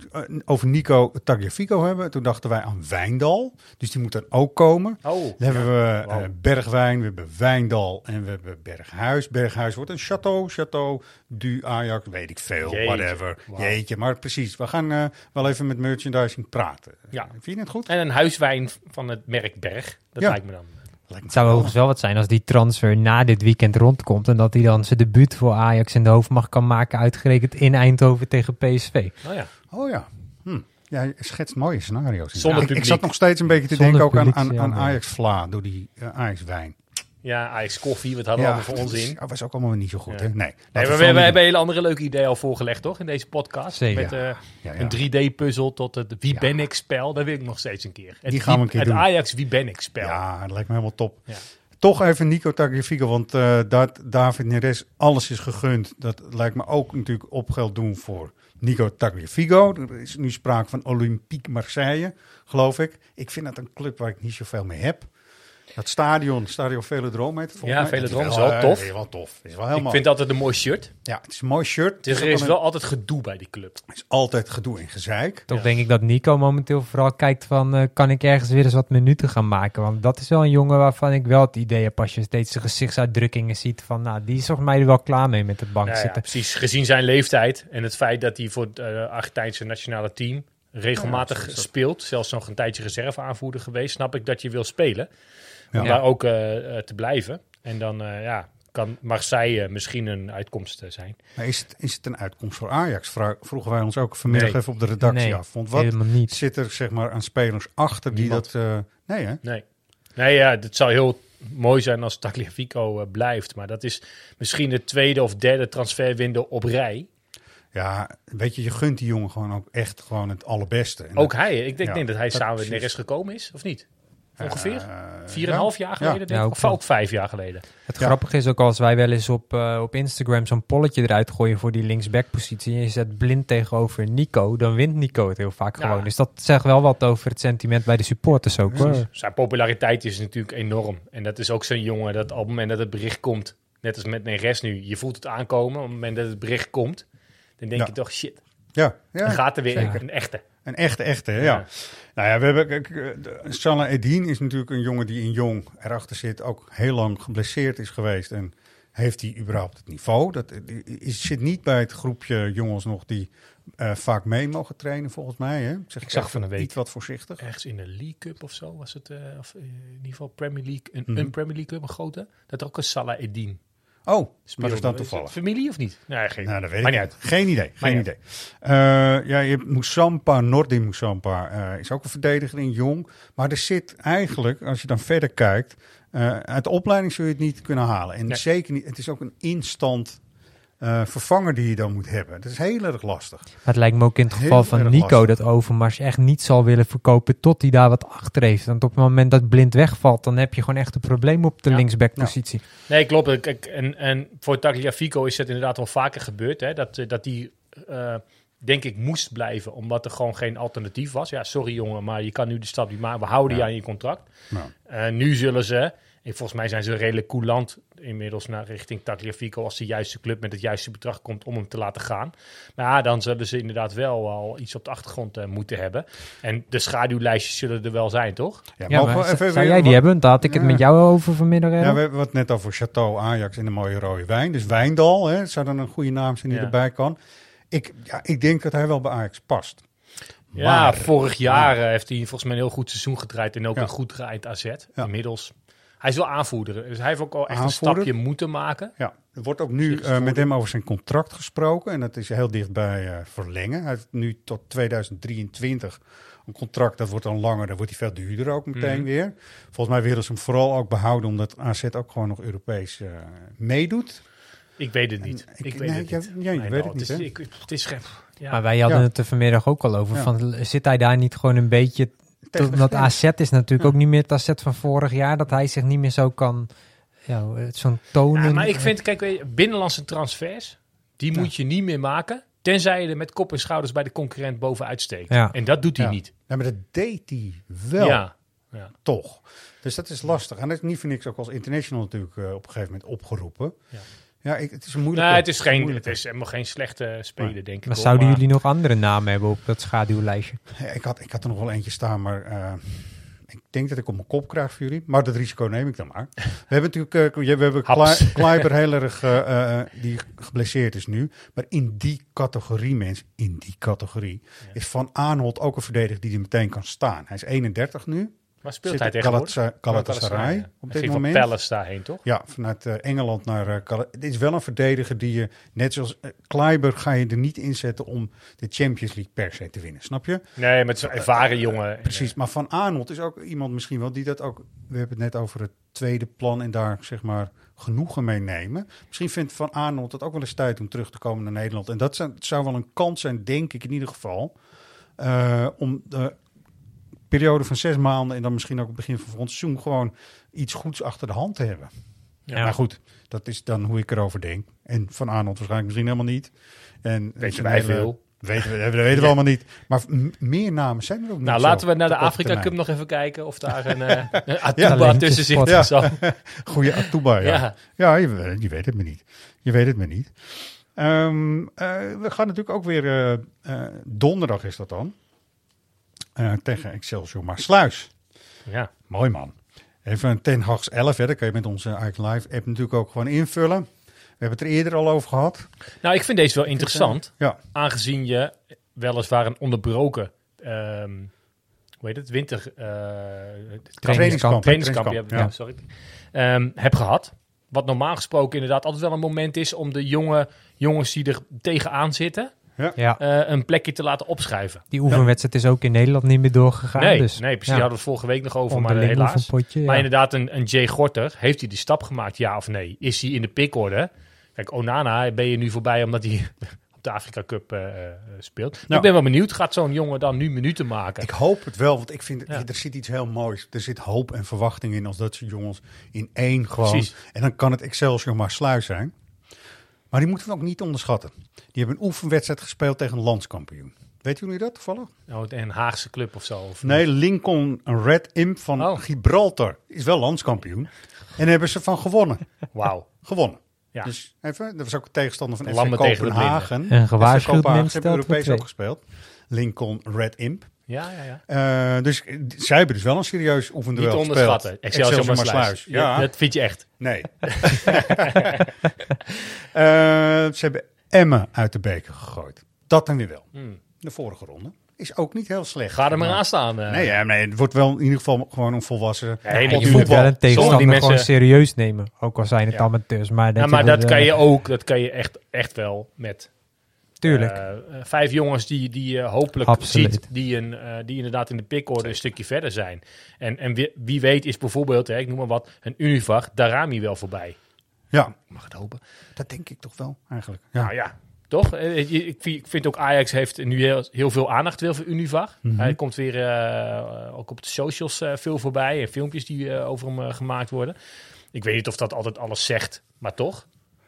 over Nico Tagliafico hebben. Toen dachten wij aan Wijndal. Dus die moet dan ook komen. Oh, Dan hebben we Bergwijn, we hebben Wijndal en we hebben Berghuis. Berghuis wordt een château, château du Ajax, weet ik veel, Jeetje. whatever. Jeetje, maar precies. We gaan wel even met merchandising praten. Ja. Vind je het goed? En een huiswijn van het merk Berg. Dat Ja. lijkt me dan. Lijkt me Het zou wel. overigens wel wat zijn als die transfer na dit weekend rondkomt. En dat hij dan zijn debuut voor Ajax in de hoofdmacht kan maken. Uitgerekend in Eindhoven tegen PSV. Oh ja. Oh ja. Hm. Ja, je schetst mooie scenario's. ik, zat nog steeds een beetje te Zonder denken ook aan, aan, Ajax Vla door die eh, Ajax wijn. Ja, Ajax koffie, wat hadden we allemaal voor ons in. Dat was ook allemaal niet zo goed, hè? Nee. Nee, maar we, hebben een hele andere leuke idee al voorgelegd, toch? In deze podcast. Zeker. Met eh, een 3D-puzzel tot het Wie ben ik spel. Dat wil ik nog steeds een keer. Het, Die gaan we een keer het doen. Ajax Wie ben ik spel. Ja, dat lijkt me helemaal top. Toch even Nico Tagliafico, want eh, dat David Neres alles is gegund. Dat lijkt me ook natuurlijk op geld doen voor Nico Tagliafico. Er is nu sprake van Olympique Marseille, geloof ik. Ik vind dat een club waar ik niet zoveel mee heb. Dat stadion, Stadion Velodrome heet het volgens Ja, mij. Velodrome is wel eh, tof. is wel tof. Is wel helemaal... ik vind altijd een mooi shirt. Ja, het is een mooi shirt. Het Er is een- wel altijd gedoe bij die club. het is altijd gedoe en gezeik. Toch Ja. denk ik dat Nico momenteel vooral kijkt van... eh, kan ik ergens weer eens wat minuten gaan maken? Want dat is wel een jongen waarvan ik wel het idee heb... als je steeds de gezichtsuitdrukkingen ziet van... nou, die is volgens mij er wel klaar mee met het bank Ja, ja, zitten. precies. Gezien zijn leeftijd en het feit dat hij voor het eh, Argentijnse nationale team regelmatig Ja, is speelt, zelfs nog een tijdje reserveaanvoerder geweest, snap ik dat je wil spelen. Ja. Om daar ook eh, eh, te blijven. En dan eh, ja, kan Marseille misschien een uitkomst zijn. Maar is het, is het een uitkomst voor Ajax? Vroegen wij ons ook vanmiddag Nee. even op de redactie Nee, af. Want wat niet. zit er zeg maar aan spelers achter die Niemand. dat... eh, nee hè? Nee. Nee, ja, het zou heel mooi zijn als Tagliafico blijft. Maar dat is misschien de tweede of derde transferwindow op rij. Ja, weet je, je gunt die jongen gewoon ook echt gewoon het allerbeste. En Ook dat- hij. Ik denk, Ja, denk dat hij dat samen met. Neres gekomen is, of niet? Ongeveer? eh, Vier en ja. een half jaar geleden, denk Ja, ik. ook Of ook vijf jaar geleden. Het Ja. grappige is ook als wij wel eens op, eh, op Instagram zo'n polletje eruit gooien voor die linksback-positie. En je zet blind tegenover Nico, dan wint Nico het heel vaak Ja. gewoon. Dus dat zegt wel wat over het sentiment bij de supporters ook hoor. Zijn populariteit is natuurlijk enorm. En dat is ook zo'n jongen dat op het moment dat het bericht komt, net als met Neres nu, je voelt het aankomen. Op het moment dat het bericht komt, dan denk Ja. je toch, shit, Ja, ja. dan gaat er weer zeker. een echte. Een echte, echte, ja. Ja. Nou ja, we hebben... kijk, eh, Salah Eddin is natuurlijk een jongen die in Jong erachter zit. Ook heel lang geblesseerd is geweest. En heeft hij überhaupt het niveau? Dat is, zit niet bij het groepje jongens nog die eh, vaak mee mogen trainen, volgens mij. Hè? Zeg Ik zag van een week- Iets wat voorzichtig. Ergens in de League Cup of zo was het, eh, of in ieder geval Premier League, een, Mhm. een Premier League Cup, een grote. Dat ook een Salah Eddin Oh, maar dat is dan toevallig. familie of niet? Nee, geen. Nou, dat weet Maar ik niet. Geen idee. Geen idee. Eh, ja, je hebt Moussampa, Nordin Moussampa eh, is ook een verdediger in jong. Maar er zit eigenlijk, als je dan verder kijkt, eh, uit de opleiding zul je het niet kunnen halen. En Nee. zeker niet, het is ook een instant eh, vervanger die je dan moet hebben. Dat is heel erg lastig. Maar het lijkt me ook in het Heel geval van Nico lastig. dat Overmars echt niet zal willen verkopen tot hij daar wat achter heeft. Want op het moment dat Blind wegvalt, dan heb je gewoon echt een probleem op de Ja. linksbackpositie. Nee, klopt. En, en voor Tagliafico is het inderdaad wel vaker gebeurd. Hè, dat, eh, dat die, eh, denk ik, moest blijven. Omdat er gewoon geen alternatief was. Ja, sorry jongen, maar je kan nu de stap niet maken. We houden Ja. je aan je contract. Nou, Eh, nu zullen ze, volgens mij zijn ze redelijk coulant inmiddels naar richting Tagliafico als de juiste club met het juiste bedrag komt om hem te laten gaan. Maar ja, dan zullen ze inderdaad wel al iets op de achtergrond eh, moeten hebben. En de schaduwlijstjes zullen er wel zijn, toch? ja, maar even zou jij die wat- hebben? Daar had ik het Ja. met jou over vanmiddag. Ja, we hebben het net over Chateau, Ajax en de mooie rode wijn. Dus Wijndal, hè, zou dan een goede naam zijn die Ja. erbij kan. Ik, ja, ik denk dat hij wel bij Ajax past. Ja, Maar- vorig jaar eh, heeft hij volgens mij een heel goed seizoen gedraaid en ook Ja. een goed draaiend AZ. Ja. Inmiddels. Hij is wel aanvoerder, dus hij heeft ook al echt Aanvoerder. een stapje moeten maken. Ja, er wordt ook nu eh, met hem over zijn contract gesproken. En dat is heel dichtbij eh verlengen. Hij heeft nu tot 2023 een contract. Dat wordt dan langer, dan wordt hij veel duurder ook meteen Mhm. weer. Volgens mij willen ze hem vooral ook behouden... omdat AZ ook gewoon nog Europees eh, meedoet. Ik weet het niet. En Ik, ik- weet nee, het niet. jij weet Wijndal, het niet, is, ik, het is. Ja. Maar wij hadden Ja. het er vanmiddag ook al over. Ja. Van, zit hij daar niet gewoon een beetje... Dat. AZ is natuurlijk Ja. ook niet meer het AZ van vorig jaar. Dat hij zich niet meer zo kan... Ja, zo'n tonen. Ja, maar ik vind, kijk, binnenlandse transfers, die Ja. moet je niet meer maken. Tenzij je er met kop en schouders bij de concurrent bovenuit steekt. Ja. En dat doet hij Ja. niet. Ja, maar dat deed hij wel, Ja. ja. toch. Dus dat is lastig. En dat is niet voor niks ook als international natuurlijk eh, op een gegeven moment opgeroepen. Ja. Ja, ik, het is een moeilijke... Nee, het is, geen, het is helemaal geen slechte speler, denk ik. Maar zouden maar- jullie nog andere namen hebben op dat schaduwlijstje? Ja, ik, had, ik had er nog wel eentje staan, maar eh, ik denk dat ik op mijn kop krijg voor jullie. Maar dat risico neem ik dan maar. We hebben natuurlijk, eh, we hebben Haps. Klei- Kleiber heel erg, eh, eh, die geblesseerd is nu. Maar in die categorie, mensen, in die categorie, is Van Aanholt ook een verdediger die er meteen kan staan. Hij is 31 nu. Maar speelt hij tegenwoordig? Galatasaray- op dit moment. van Palace daarheen, toch? Ja, vanuit eh, Engeland naar uh, Dit is wel een verdediger die je, net zoals uh, Kleiber, ga je er niet inzetten om de Champions League per se te winnen. Snap je? Nee, met zo'n ervaren jongen. Precies, maar Van Arnold is ook iemand misschien wel die dat ook... We hebben het net over het tweede plan en daar zeg maar genoegen mee nemen. Misschien vindt Van Arnold het ook wel eens tijd om terug te komen naar Nederland. En dat zou wel een kans zijn, denk ik in ieder geval... Uh, om de periode van zes maanden en dan misschien ook het begin van volgend seizoen... gewoon iets goeds achter de hand te hebben. Ja, maar goed, dat is dan hoe ik erover denk. En Van Arnold waarschijnlijk misschien helemaal niet. En Weten wij hele- veel. Weten we, dat weten we allemaal niet. Maar meer namen zijn er ook niet Nou, zo laten we naar de Afrika Cup nog even kijken of daar een, uh, een Atuba tussen zit. of Zo. Goeie Atuba, ja. Ja. Ja, je, weet- je weet het me niet. Je weet het me niet. Ehm, eh, we gaan natuurlijk ook weer... eh, eh, donderdag is dat dan. Eh, tegen Excelsior maar Sluis. Ja. Mooi man. Even een Ten Hag's 11, hè. dat kan je met onze Ike Live app natuurlijk ook gewoon invullen. We hebben het er eerder al over gehad. Nou, ik vind deze wel interessant. Ja, Aangezien je weliswaar een onderbroken... ehm hoe heet het? Winter... eh trainingskamp. trainingskamp, Trainingskamp, ja, ja. sorry. Ehm, heb gehad. Wat normaal gesproken inderdaad altijd wel een moment is om de jonge jongens die er tegenaan zitten, Ja, eh, een plekje te laten opschrijven. die oefenwedstrijd is ook in Nederland niet meer doorgegaan. nee, dus, nee, precies. ja. Hadden we het vorige week nog over, maar Onderling helaas. ja. Maar inderdaad, een, een Jay Gorter, heeft hij die stap gemaakt, ja of nee? Is hij in de pikorde? Kijk, Onana ben je nu voorbij omdat hij op de Afrika Cup eh, eh, speelt. Nou. Ik ben wel benieuwd, gaat zo'n jongen dan nu minuten maken? ik hoop het wel, want ik vind, Ja. er zit iets heel moois. Er zit hoop en verwachting in als dat soort jongens in één gewoon... Precies. En dan kan het Excelsior maar Sluis zijn. Maar die moeten we ook niet onderschatten. Die hebben een oefenwedstrijd gespeeld tegen een landskampioen. Weet jullie dat toevallig? Oh, een Haagse club of zo? Of Nee, Lincoln Red Imp van Oh. Gibraltar is wel landskampioen. En hebben ze van gewonnen. Wauw. gewonnen. Ja. Dus even, dat was ook een tegenstander van FC Lammen tegen de Kopenhagen. Een FC gewaarschuwd Kopenhagen hebben Europees ook gespeeld. Lincoln Red Imp. Ja, ja, ja. Eh, dus zij hebben dus wel een serieus oefenduel Niet onderschatten. Excelsior Maasluis. Ja, Ja, dat vind je echt. nee. Eh, ze hebben Emmen uit de beker gegooid. Dat dan weer wel. Hmm. De vorige ronde is ook niet heel slecht. Ga er maar aan staan. eh. Nee, ja, nee, het wordt wel in ieder geval gewoon een volwassen. Nee, maar je die moet voetbal- wel een tegenstander die mensen- gewoon serieus nemen. Ook al zijn het Ja. amateurs. Maar dat Ja, maar dat kan je ook. Dat kan je echt, echt wel met Tuurlijk. eh, eh, vijf jongens die, die je hopelijk Absoluut. ziet, die, een, eh, die inderdaad in de pickorde een stukje verder zijn. En, en wie, wie weet is bijvoorbeeld, hè, ik noem maar wat, een Univag, Darami wel voorbij. Ja, Ik mag het hopen. dat denk ik toch wel eigenlijk. Ja. Nou ja, toch? Eh, Ik vind, ook Ajax heeft nu heel, heel veel aandacht weer voor Univag. Mhm. Hij komt weer eh, ook op de socials eh, veel voorbij en filmpjes die eh, over hem eh, gemaakt worden. Ik weet niet of dat altijd alles zegt, maar toch?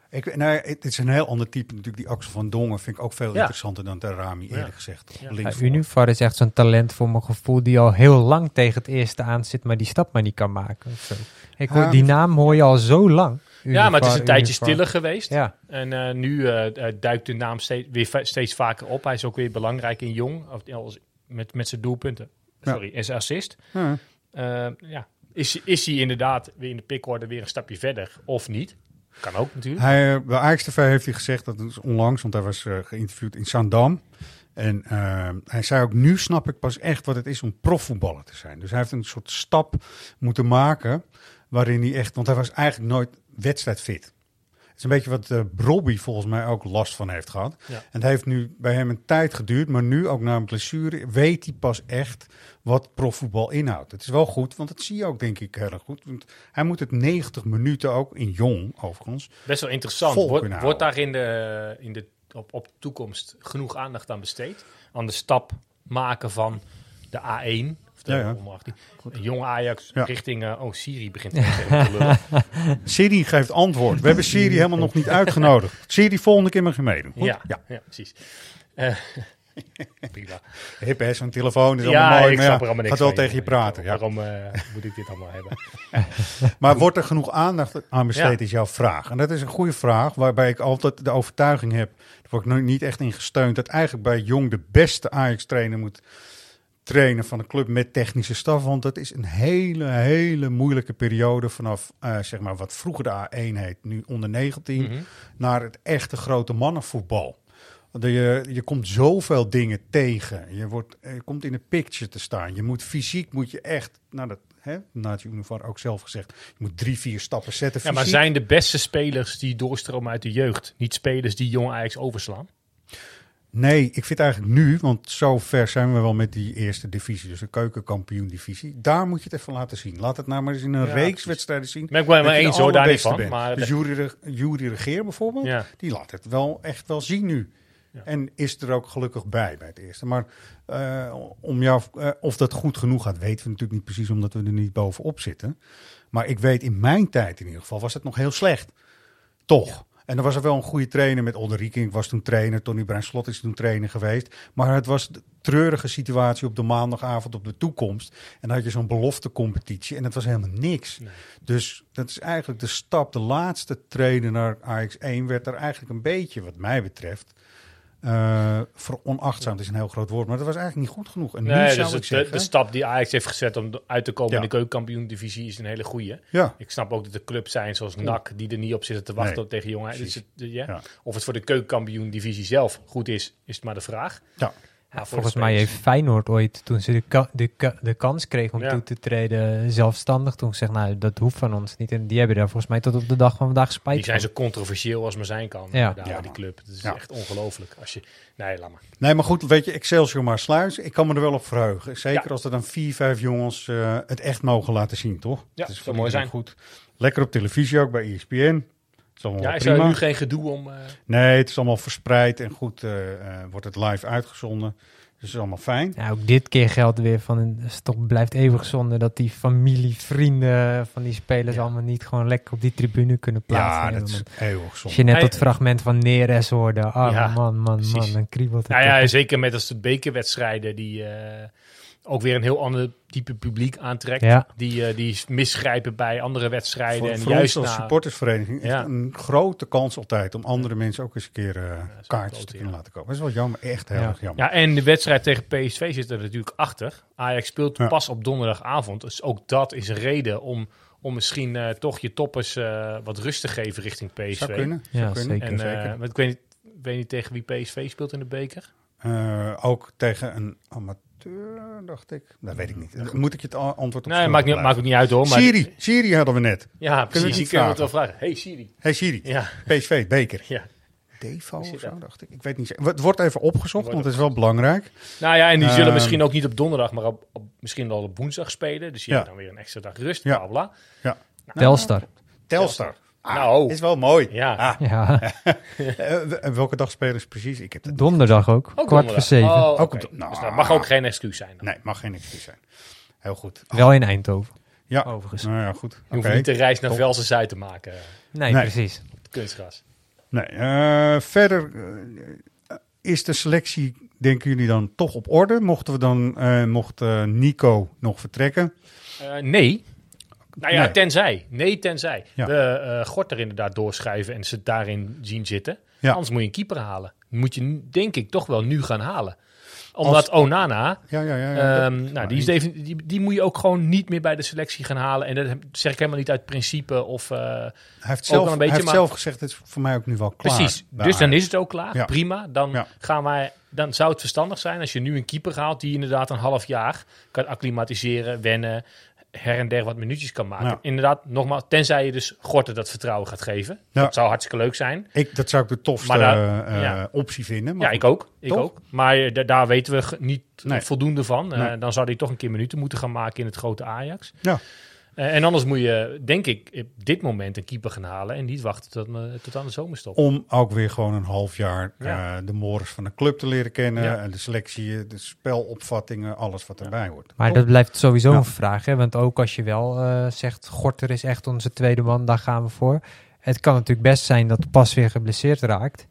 Ik, nou, het is een heel ander type natuurlijk. Die Axel van Dongen vind ik ook veel Ja. interessanter dan Rami eerlijk Ja. gezegd. Ja. Ja, Univar is echt zo'n talent voor mijn gevoel die al heel lang tegen het eerste aan zit, maar die stap maar niet kan maken. Zo. Ik hoor, die naam hoor je al zo lang. ja, maar het is een tijdje stiller geweest. Ja, En eh, nu eh, eh, duikt de naam steeds, weer steeds vaker op. Hij is ook weer belangrijk in Jong, of, als- met, met zijn doelpunten. Sorry, en zijn assist. Ja. Eh, ja. is, is hij inderdaad weer in de pickorde weer een stapje verder of niet? Kan ook natuurlijk. Hij, bij Ajax heeft hij gezegd, dat is onlangs, want hij was eh, geïnterviewd in Zandam. En eh, hij zei ook, nu snap ik pas echt wat het is om profvoetballer te zijn. Dus hij heeft een soort stap moeten maken, waarin hij echt, want hij was eigenlijk nooit wedstrijdfit. Het is een beetje wat uh, Brobby volgens mij ook last van heeft gehad. Ja. En het heeft nu bij hem een tijd geduurd, maar nu ook na een blessure weet hij pas echt wat profvoetbal inhoudt. Het is wel goed, want dat zie je ook denk ik heel erg goed. Want hij moet het 90 minuten ook in jong, overigens, Best wel interessant. Wordt, daar in de, in de, op, op de toekomst genoeg aandacht aan besteed? Aan de stap maken van de A1, of de Ja, ja. onder 18, een jonge Ajax Ja. richting... eh, oh, Siri begint te lullen. Siri geeft antwoord. We hebben Siri helemaal nog niet uitgenodigd. Siri, volgende keer mag je meedoen. Ja, ja. ja. precies. Eh, prima. Hip, hè, zo'n telefoon is Ja, allemaal mooi. ik maar er allemaal niks gaat wel tegen je praten. Ja. Waarom eh, moet ik dit allemaal hebben? Maar wordt er genoeg aandacht aan besteed, Ja. is jouw vraag. En dat is een goede vraag, waarbij ik altijd de overtuiging heb... daar word ik nu niet echt in gesteund... dat eigenlijk bij Jong de beste Ajax-trainer moet trainen van een club met technische staf. Want dat is een hele, hele moeilijke periode vanaf eh, zeg maar wat vroeger de A1 heet, nu onder 19, Mhm. naar het echte grote mannenvoetbal. Je, je komt zoveel dingen tegen. Je, wordt, je komt in de picture te staan. Je moet fysiek moet je echt, nou dat hè, Naatje Univar ook zelf gezegd, je moet drie, vier stappen zetten. Ja, maar fysiek. zijn de beste spelers die doorstromen uit de jeugd niet spelers die jong Ajax overslaan? Nee, ik vind eigenlijk nu, want zo ver zijn we wel met die eerste divisie, dus de keukenkampioen-divisie. Daar moet je het even laten zien. Laat het nou maar eens in een Ja, reeks wedstrijden zien. Ben ik wel de eens hoor, daar niet van. bent. Maar dus Jury, Jury Regeer bijvoorbeeld, ja. die laat het wel echt wel zien nu. Ja. En is er ook gelukkig bij bij het eerste. Maar eh, om jou, eh, of dat goed genoeg gaat, weten we natuurlijk niet precies, omdat we er niet bovenop zitten. Maar ik weet in mijn tijd in ieder geval was het nog heel slecht. Toch. En dan was er wel een goede trainer met Olderike. Ik was toen trainer. Tony Bruin Slot is toen trainer geweest. Maar het was de treurige situatie op de maandagavond op de toekomst. En dan had je zo'n beloftecompetitie. En het was helemaal niks. Nee. Dus dat is eigenlijk de stap. De laatste trainer naar AX1 werd er eigenlijk een beetje, wat mij betreft... eh veronachtzaam, het is een heel groot woord, maar dat was eigenlijk niet goed genoeg. En nu Nee, zou dus ik de, zeggen, de stap die Ajax heeft gezet om uit te komen Ja. in de keukenkampioen-divisie is een hele goeie. ja, Ik snap ook dat er clubs zijn zoals NAC die er niet op zitten te wachten Nee, tegen jongen. Dus het. Ja. Of het voor de keukenkampioen-divisie zelf goed is, is het maar de vraag. ja. Voor Volgens mij heeft Feyenoord ooit, toen ze de, ka- de, ka- de kans kregen om Ja. toe te treden, zelfstandig toen gezegd, nou, dat hoeft van ons niet. En die hebben daar volgens mij tot op de dag van vandaag spijt Die zijn van. zo controversieel als maar zijn kan. Ja. Ja. Daar, Ja. die club. Het is Ja. echt ongelooflijk. Als je... Nee, laat maar. Nee, maar goed, weet je, Excelsior maar sluis. Ik kan me er wel op verheugen. Zeker Ja. als er dan vier, vijf jongens eh, het echt mogen laten zien, toch? Ja, Het is zou voor mooi zijn. Goed. Lekker op televisie ook bij ESPN. Het is allemaal Ja, is prima. er nu geen gedoe om... eh, Nee, het is allemaal verspreid en goed eh, eh, wordt het live uitgezonden. Dus het is allemaal fijn. Ja, ook dit keer geldt weer van, een- het is toch blijft eeuwig zonde dat die familie, vrienden van die spelers allemaal niet gewoon lekker op die tribune kunnen Ja, plaatsnemen. dat is eeuwig Als zonde. je net dat fragment van Neres hoorde, ah Ja, man, man, precies. man, dan kriebelt het. Nou ja, toch. zeker met als de bekerwedstrijden die... eh, ook weer een heel ander type publiek aantrekt. Ja. Die, eh, die misgrijpen bij andere wedstrijden. Voor, en voor juist ons als na- supportersvereniging is Ja. een grote kans altijd om andere mensen ook eens een keer eh, kaartjes te ja. kunnen laten kopen. Dat is wel jammer, echt heel Ja. erg jammer. Ja, en de wedstrijd tegen PSV zit er natuurlijk achter. Ajax speelt Ja. pas op donderdagavond. Dus ook dat is een reden om, om misschien eh, toch je toppers eh, wat rust te geven richting PSV. Zou kunnen, zou kunnen. zeker. En zeker. eh, want ik weet, niet, ik weet niet tegen wie PSV speelt in de beker. Eh, ook tegen een amateur, dacht ik. Dat weet ik niet. Moet ik je het antwoord op Nee, maakt, niet, maakt ook niet uit hoor. Maar Siri, Siri hadden we net. Ja, precies. kunnen we het wel vragen? Hey Siri. Hey Siri, Ja, PSV, beker. ja. Devo of zo, dacht ik. Ik weet niet. zeker. Het wordt even opgezocht, Wordt want het is wel belangrijk. Nou ja, en die zullen Ehm, misschien ook niet op donderdag, maar op, op, misschien al op woensdag spelen. Dus je Ja. hebt dan weer een extra dag rust, Ja. bla bla. Ja. Telstar. Telstar. Ah, Nou. is wel mooi. Ja. Ah, Ja, eh, welke dag spelen ze precies? Ik heb het donderdag ook. Ook kwart donderdag. voor zeven. Oh, Ook oké. op de- nou. Dus dat mag ook geen excuus zijn. Dan. Nee, mag geen excuus zijn. Heel goed. Wel in Eindhoven, Ja, overigens. nou ja, goed. Je hoeft Oké. niet de reis naar. Velsen Zuid te maken. eh, Nee, Nee. precies. op kunstgras. Nee, eh, verder is de selectie, denken jullie dan toch op orde? Mochten we dan, eh, mocht Nico nog vertrekken? Eh, nee. Nou ja, Nee. tenzij. Nee, tenzij. Ja. We eh Gort er inderdaad doorschuiven en ze daarin zien zitten. Ja. Anders moet je een keeper halen. Moet je, denk ik, toch wel nu gaan halen. Omdat Onana, Ja, ja, ja. ja. ehm, nou, die, is even, die, die moet je ook gewoon niet meer bij de selectie gaan halen. En dat zeg ik helemaal niet uit principe of... eh, hij heeft, zelf, een beetje, hij heeft maar- zelf gezegd, het is voor mij ook nu wel klaar. Precies. Dus dan is het ook klaar. Ja. Prima. Dan, Ja. gaan wij, dan zou het verstandig zijn als je nu een keeper haalt die inderdaad een half jaar kan acclimatiseren, wennen, her en der wat minuutjes kan maken. Ja. Inderdaad, nogmaals, tenzij je dus Gorten dat vertrouwen gaat geven. Ja. Dat zou hartstikke leuk zijn. Ik, dat zou ik de tofste ja. optie vinden. Maar ja, ik ook. Ik ook. Maar da- daar weten we niet Nee. voldoende van. Eh, dan zou hij toch een keer minuten moeten gaan maken in het grote Ajax. Ja. Eh, en anders moet je, denk ik, op dit moment een keeper gaan halen en niet wachten tot, eh, tot aan de zomerstop. Om ook weer gewoon een half jaar Ja. eh, de mores van de club te leren kennen. Ja. En de selectie, de spelopvattingen, alles wat erbij hoort. Maar dat blijft sowieso Ja. een vraag. Hè? Want ook als je wel eh, zegt, Gorter is echt onze tweede man, daar gaan we voor. Het kan natuurlijk best zijn dat Pas weer geblesseerd raakt.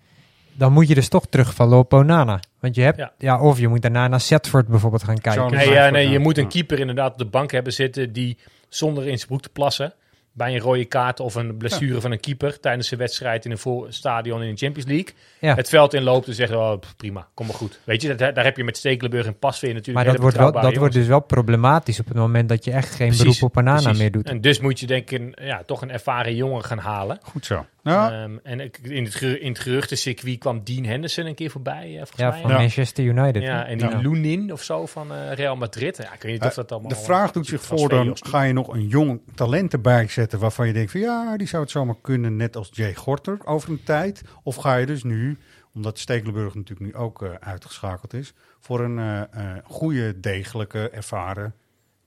Dan moet je dus toch terugvallen op Onana. Want je hebt, Ja. ja. of je moet daarna naar Setford bijvoorbeeld gaan kijken. Nee, ja, nee, je moet een keeper inderdaad op de bank hebben zitten die zonder in zijn broek te plassen bij een rode kaart of een blessure van een keeper tijdens een wedstrijd in een stadion in de Champions League Ja. het veld inloopt en zegt, oh, prima, kom maar goed. Weet je, dat, daar heb je met Stekelenburg en Pasveer natuurlijk maar dat, wordt, wel, dat wordt dus wel problematisch op het moment dat je echt geen Precies, beroep op Precies. meer doet. En dus moet je denk ik een, ja, toch een ervaren jongen gaan halen. Goed zo. Ja, Ehm, en ik- in het, geru- in het geruchtencircuit kwam Dean Henderson een keer voorbij, eh, volgens Ja, mij. van Ja. Manchester United. Ja, en die Ja. Lunin of zo van eh, Real Madrid. Ja, ik weet niet of dat allemaal... de vraag doet zich voor, dan ga je nog een jong talent erbij zetten waarvan je denkt van ja, die zou het zomaar kunnen, net als Jay Gorter over een tijd. Of ga je dus nu, omdat Stekelenburg natuurlijk nu ook eh, uitgeschakeld is, voor een eh, eh, goede, degelijke, ervaren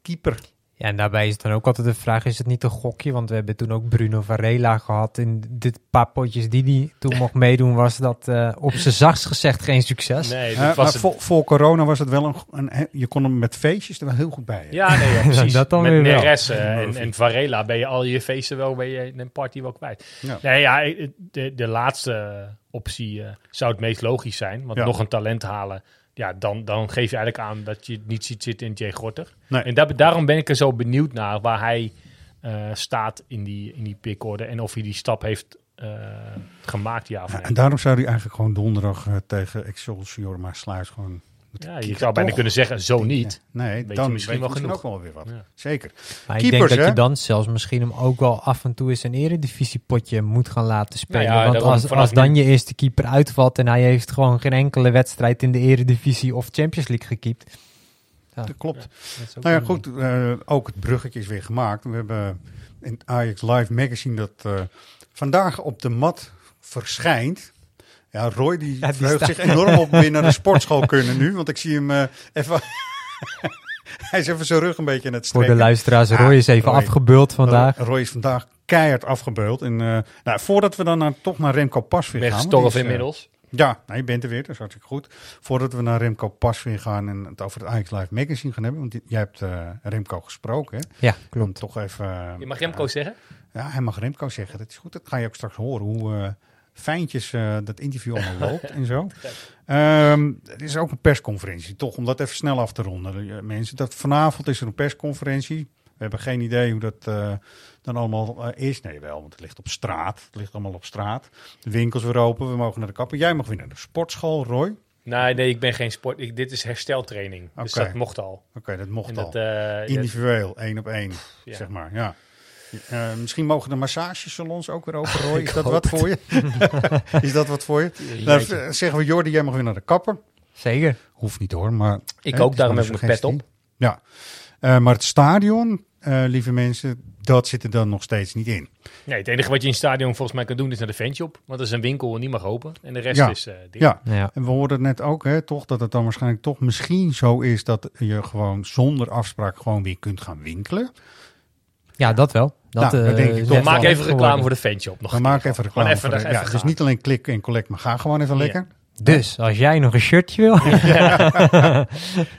keeper. Ja, en daarbij is het dan ook altijd de vraag, is het niet een gokje? Want we hebben toen ook Bruno Varela gehad. In dit paar potjes die hij toen mocht meedoen, was dat eh, op zijn zachtst gezegd geen succes. Nee, Eh, maar het. voor, voor corona was het wel een, een, je kon hem met feestjes er wel heel goed bij. hebben. Ja, nee, ja, precies. Dat dan Met weer wel. Neres eh, en, en Varela ben je al je feesten wel, ben je een party wel kwijt. Ja. Nee, ja, de, de laatste optie zou het meest logisch zijn. Want Ja. nog een talent halen, ja, dan, dan geef je eigenlijk aan dat je het niet ziet zitten in Jay Gorter. Nee. En daar, daarom ben ik er zo benieuwd naar waar hij eh, staat in die, in die pickorde. En of hij die stap heeft eh, gemaakt, ja of Ja, nee. en daarom zou hij eigenlijk gewoon donderdag eh, tegen Excelsior maar Sluis gewoon... Ja, je zou bijna toch? kunnen zeggen, zo niet. Nee, Weet je dan misschien weet je wel misschien genoeg. ook wel weer wat. Ja. Zeker. Maar ik denk dat hè? je dan zelfs misschien hem ook wel af en toe eens een eredivisiepotje moet gaan laten spelen. Nou ja, Want als, als dan nu- je eerste keeper uitvalt en hij heeft gewoon geen enkele wedstrijd in de eredivisie of Champions League gekiept. Ja, Dat klopt. dat Nou ja, goed. eh, ook het bruggetje is weer gemaakt. We hebben in Ajax Live Magazine dat eh, vandaag op de mat verschijnt. Ja, Roy die, Ja, die verheugt zich enorm op weer naar de sportschool kunnen nu. Want ik zie hem eh, even... Hij is even zijn rug een beetje aan het Voor de strekken. luisteraars, Roy is even Roy. afgebeuld vandaag. Roy, is vandaag keihard afgebeuld. En, eh, nou, voordat we dan naar, toch naar Remco Pasveer Ben gaan. die is, eh, inmiddels. ja, nou, je bent er weer, dat is hartstikke goed. Voordat we naar Remco Pasveer gaan en het over het Ajax Live Magazine gaan hebben. Want die- jij hebt eh, Remco gesproken, hè? Ja, klopt. toch even... Je mag Remco zeggen? Ja, hij mag Remco zeggen. Dat is goed, dat ga je ook straks horen. Hoe eh, fijntjes eh, dat interview allemaal loopt en zo. Ehm er is ook een persconferentie, toch, om dat even snel af te ronden. eh, mensen, dat vanavond is er een persconferentie. We hebben geen idee hoe dat eh, dan allemaal is. Nee, wel, want het ligt op straat. Het ligt allemaal op straat. De winkels weer open, we mogen naar de kapper. Jij mag weer naar de sportschool, Roy. Nee, nee, ik ben geen sport. Ik, dit is hersteltraining. Dus Oké. dat mocht al. Oké, dat mocht En al. dat, Individueel, één op één, Ja. zeg maar, ja. Eh, misschien mogen de massagesalons ook weer open, Roy. Is dat wat voor je? is dat wat voor je? Nou, zeggen we, Jordi, jij mag weer naar de kapper. Zeker. Hoeft niet hoor, maar... Ik hè, ook, daarom heb ik mijn pet suggestie. Ja, Eh, maar het stadion, eh, lieve mensen, dat zit er dan nog steeds niet in. Nee, het enige wat je in het stadion volgens mij kan doen is naar de ventshop. Want dat is een winkel en die mag open. En de rest Ja. is eh dicht. Ja, Ja. en we hoorden net ook, hè, toch, dat het dan waarschijnlijk toch misschien zo is dat je gewoon zonder afspraak gewoon weer kunt gaan winkelen. ja, dat wel. Dat, Nou, dan eh, denk ik toch Maak even reclame geworden. voor de fanshop nog. Dan maak even reclame. Even, voor de- even ja, dus niet alleen klik en collect, maar ga gewoon even lekker. Dus, als jij nog een shirtje wil,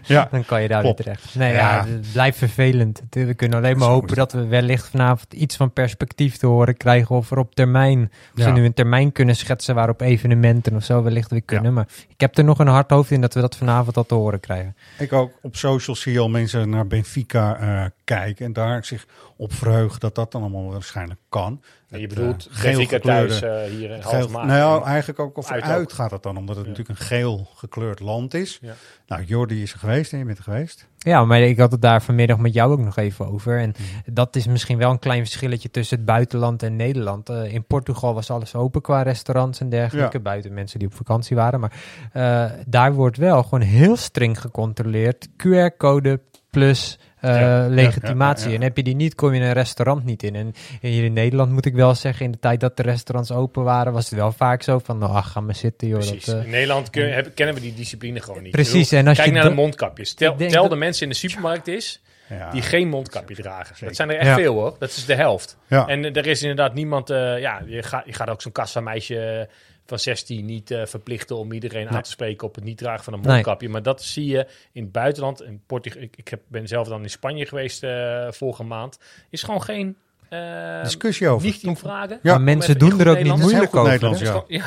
Ja. dan kan je daar Klopt. weer terecht. Nee, Ja. ja. het blijft vervelend. We kunnen alleen maar hopen dat we wellicht vanavond iets van perspectief te horen krijgen. Of er op termijn, of ze Ja. nu een termijn kunnen schetsen waarop evenementen of zo wellicht weer kunnen. Maar ik heb er nog een hard hoofd in dat we dat vanavond al te horen krijgen. Ik ook op social zie je al mensen naar Benfica eh, kijken en daar zich op verheugen dat dat dan allemaal waarschijnlijk kan. En je bedoelt eh, geel Benfica gekleurde- thuis eh, hier in Geel, nou, eigenlijk ook of Uit gaat het dan, omdat het Ja. natuurlijk een geel gekleurd land is. Ja. Nou, Jordi is er geweest en je bent er geweest. Ja, maar ik had het daar vanmiddag met jou ook nog even over. En dat is misschien wel een klein verschilletje tussen het buitenland en Nederland. Eh, in Portugal was alles open qua restaurants en dergelijke. Ja. Buiten mensen die op vakantie waren. Maar eh, daar wordt wel gewoon heel streng gecontroleerd. QR-code plus eh, Ja, legitimatie. ja, ja, ja. En heb je die niet, kom je een restaurant niet in. En hier in Nederland moet ik wel zeggen, in de tijd dat de restaurants open waren, was het wel vaak zo van, nou, ach, ga maar zitten, joh. Precies. Dat, eh, in Nederland kun- heb- kennen we die discipline gewoon niet. Precies, bedoel, en als kijk je naar de mondkapjes. Tel, tel dat- de mensen in de supermarkt is Ja. die geen mondkapje dragen. Zeker. Dat zijn er echt Ja. veel hoor. Dat is de helft. Ja. En eh, er is inderdaad niemand... eh, ja, je, gaat je gaat ook zo'n kassameisje van 16 niet eh, verplichten om iedereen aan te spreken op het niet dragen van een Nee. mondkapje. Maar dat zie je in het buitenland. In Portugal, ik, ik heb, ben zelf dan in Spanje geweest eh, vorige maand. Is gewoon geen... eh, Discussie over. Niet in vragen. Ja. maar mensen doen er ook niet moeilijk over. Nederlands,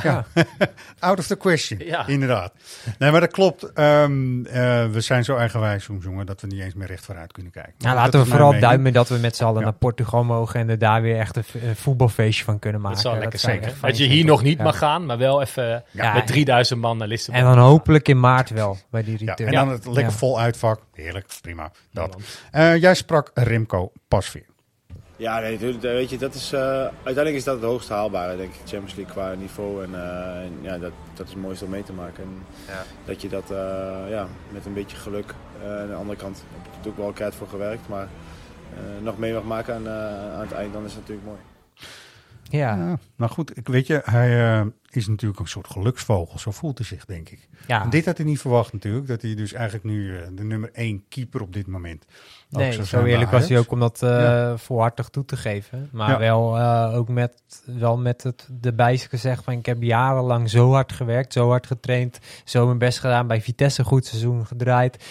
ja. Out of the question, Ja. inderdaad. Nee, maar dat klopt. Ehm, eh, we zijn zo eigenwijs soms, jongen, dat we niet eens meer recht vooruit kunnen kijken. Maar Nou, laten we vooral mening. duimen dat we met z'n allen Ja. naar Portugal mogen en er daar weer echt een, voetbalfeestje van kunnen maken. Dat zou lekker zijn. fijn Dat je hier nog niet Ja. mag gaan, maar wel even Ja, met 3000 man naar Lissabon. En dan hopelijk in maart wel, bij die Ja, return. en dan het lekker Ja. vol uitvak. Heerlijk, prima. Dat. Eh, jij sprak Remco Pasveer. Ja, nee, natuurlijk. Weet je, dat is, eh, uiteindelijk is dat het hoogst haalbare, denk ik. Champions League qua niveau. En, eh, en ja, dat, dat is het mooiste om mee te maken. En Dat je dat eh, ja, met een beetje geluk. eh, aan de andere kant heb ik er natuurlijk wel keihard voor gewerkt. Maar eh, nog mee mag maken aan, eh, aan het eind, dan is het natuurlijk mooi. Ja. Ja, nou goed, ik weet je, hij eh, is natuurlijk een soort geluksvogel. Zo voelt hij zich, denk ik. Ja. En dit had hij niet verwacht natuurlijk. Dat hij dus eigenlijk nu eh, de nummer één keeper op dit moment Nee, zo eerlijk was hij ook om dat Ja. volhartig toe te geven. Maar Ja. wel eh, ook met, wel met het erbij gezegd van ik heb jarenlang zo hard gewerkt, zo hard getraind, zo mijn best gedaan, bij Vitesse goed seizoen gedraaid.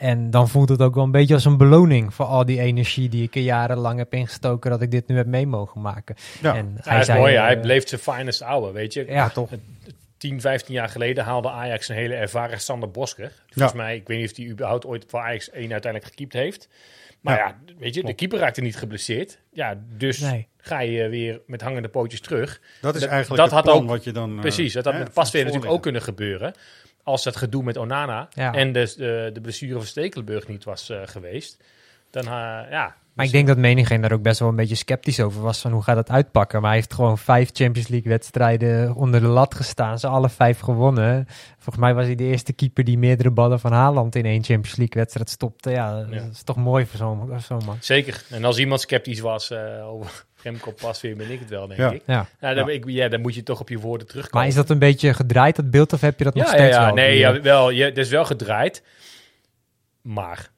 En dan voelt het ook wel een beetje als een beloning voor al die energie die ik er jarenlang heb ingestoken, dat ik dit nu heb mee mogen maken. Ja. En Ja, hij is zei, mooi, eh, hij bleef zijn finest hour, weet je. Ja, toch? 10, 15 jaar geleden haalde Ajax een hele ervaren Sander Bosker. Volgens mij, ik weet niet of hij überhaupt ooit voor Ajax 1 uiteindelijk gekiept heeft. Maar Ja. ja, weet je, de keeper raakte niet geblesseerd. Ja, dus Nee. ga je weer met hangende pootjes terug. Dat is Dat- eigenlijk dat het had plan ook- wat je dan... eh, Precies, dat had hè, met Pasveer natuurlijk ook kunnen gebeuren. Als dat gedoe met Onana Ja. en de, de, de blessure van Stekelenburg niet was eh, geweest. Dan, eh, ja. Maar ik denk dat menigeen daar ook best wel een beetje sceptisch over was van hoe gaat dat uitpakken. Maar hij heeft gewoon vijf Champions League wedstrijden onder de lat gestaan. Ze alle vijf gewonnen. Volgens mij was hij de eerste keeper die meerdere ballen van Haaland in één Champions League wedstrijd stopte. Ja, dat Ja. is toch mooi voor zo'n zo'n man. Zeker. En als iemand sceptisch was eh, over Remco Pasveer, ben ik het wel, denk Ja. ik. Ja. Ja, dan, Ja. Ik, ja, dan moet je toch op je woorden terugkomen. Maar is dat een beetje gedraaid, dat beeld, of heb je dat nog steeds ja, ja. wel? Nee, ja, wel. Is wel gedraaid. Maar.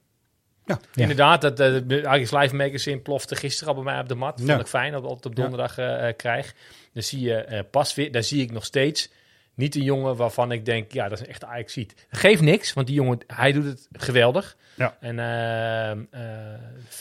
Ja. Ja. Inderdaad, dat eh, de Ajax Live Magazine plofte gisteren al bij mij op de mat. Ja. Vond ik fijn dat ik het op donderdag eh, eh, krijg. Dan zie je eh pas weer, daar zie ik nog steeds niet een jongen waarvan ik denk, ja, dat is een echte Ajax ziet. Geeft niks, want die jongen, hij doet het geweldig. Ja. En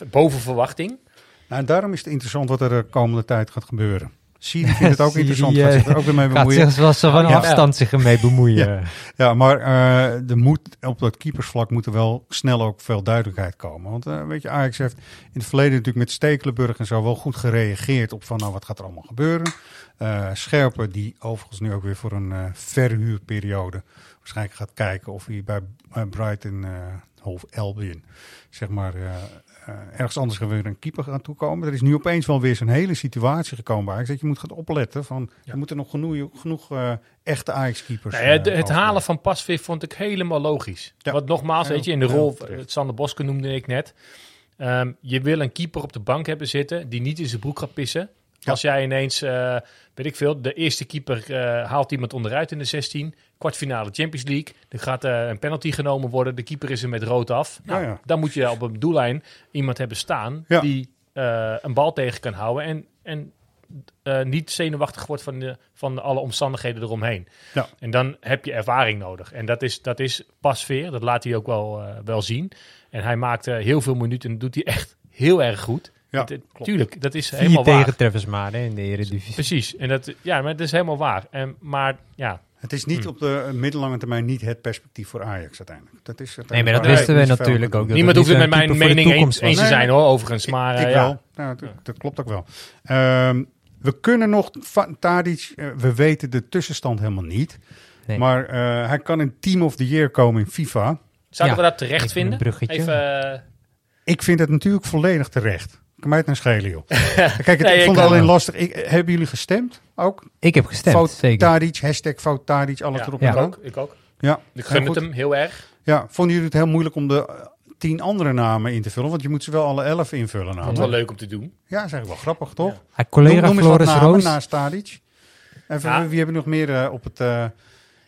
boven verwachting. Nou, en daarom is het interessant wat er de komende tijd gaat gebeuren. Siri vindt het ook interessant. eh, Gaat zich er ook weer mee Gaat bemoeien. zich zoals ze van Ja. afstand zich ermee bemoeien. Ja, maar eh er moet, op dat keepersvlak moet er wel snel ook veel duidelijkheid komen. Want eh, weet je, Ajax heeft in het verleden natuurlijk met Stekelenburg en zo wel goed gereageerd op van nou wat gaat er allemaal gebeuren. Eh Scherpen die overigens nu ook weer voor een eh, verhuurperiode waarschijnlijk gaat kijken of hij bij eh, Brighton eh Hove Albion zeg maar eh, eh, ergens anders weer een keeper gaan toekomen. Er is nu opeens wel weer zo'n hele situatie gekomen bij Ajax dat je moet gaan opletten van er moeten nog genoeg, genoeg eh, echte Ajax-keepers Nou ja, het, eh, het halen van Pasveer vond ik helemaal logisch. Ja. Want nogmaals, Ja, weet je, in de rol, het Sander Boske noemde ik net. Ehm, je wil een keeper op de bank hebben zitten die niet in zijn broek gaat pissen. Ja. Als jij ineens, eh, weet ik veel, de eerste keeper eh, haalt iemand onderuit in de 16. Kwartfinale Champions League. Er gaat eh, een penalty genomen worden. De keeper is er met rood af. Nou, Ja, ja. Dan moet je op een doellijn iemand hebben staan die een bal tegen kan houden. En, en niet zenuwachtig wordt van, de, van alle omstandigheden eromheen. Ja. En dan heb je ervaring nodig. En dat is, dat is Pasveer. Dat laat hij ook wel, wel zien. En hij maakt heel veel minuten en doet hij echt heel erg goed. Ja, Het- het- tuurlijk, dat is Vier helemaal waar. tegentreffers maar hè, in de Eredivisie. Precies. En dat, ja, maar dat is helemaal waar. En, maar ja, Het is niet op de middellange termijn niet het perspectief voor Ajax uiteindelijk. Dat is Nee, maar dat wisten we natuurlijk ook. niemand het hoeft het met mijn mening eens, te zijn hoor, overigens. Maar Ik eh, ja. wel. Nou, dat, dat klopt ook wel. Ehm, we kunnen nog Tadic, eh, we weten de tussenstand helemaal niet. Nee. Maar eh, hij kan in Team of the Year komen in FIFA. Zouden Ja, we dat terecht even een vinden? bruggetje. Even, Ik vind het natuurlijk volledig terecht. Kan mij het nou schelen, joh. Kijk, het, Nee, ik vond het ook. alleen lastig. Ik, hebben jullie gestemd ook? Ik heb gestemd, Fout zeker. Tadic, hashtag fout Tadic, alles ja, erop Ja. en ook. Ik ook. Ja, Ik gun het hem heel erg. Ja, vonden jullie het heel moeilijk om de eh, tien andere namen in te vullen? Want je moet ze wel alle elf invullen Vond namelijk. het wel leuk om te doen. Ja, dat is eigenlijk wel grappig, toch? Collega noem, noem eens wat Floris namen Roos. naast Tadic. Even, Ja. Wie hebben we nog meer eh, op het, eh,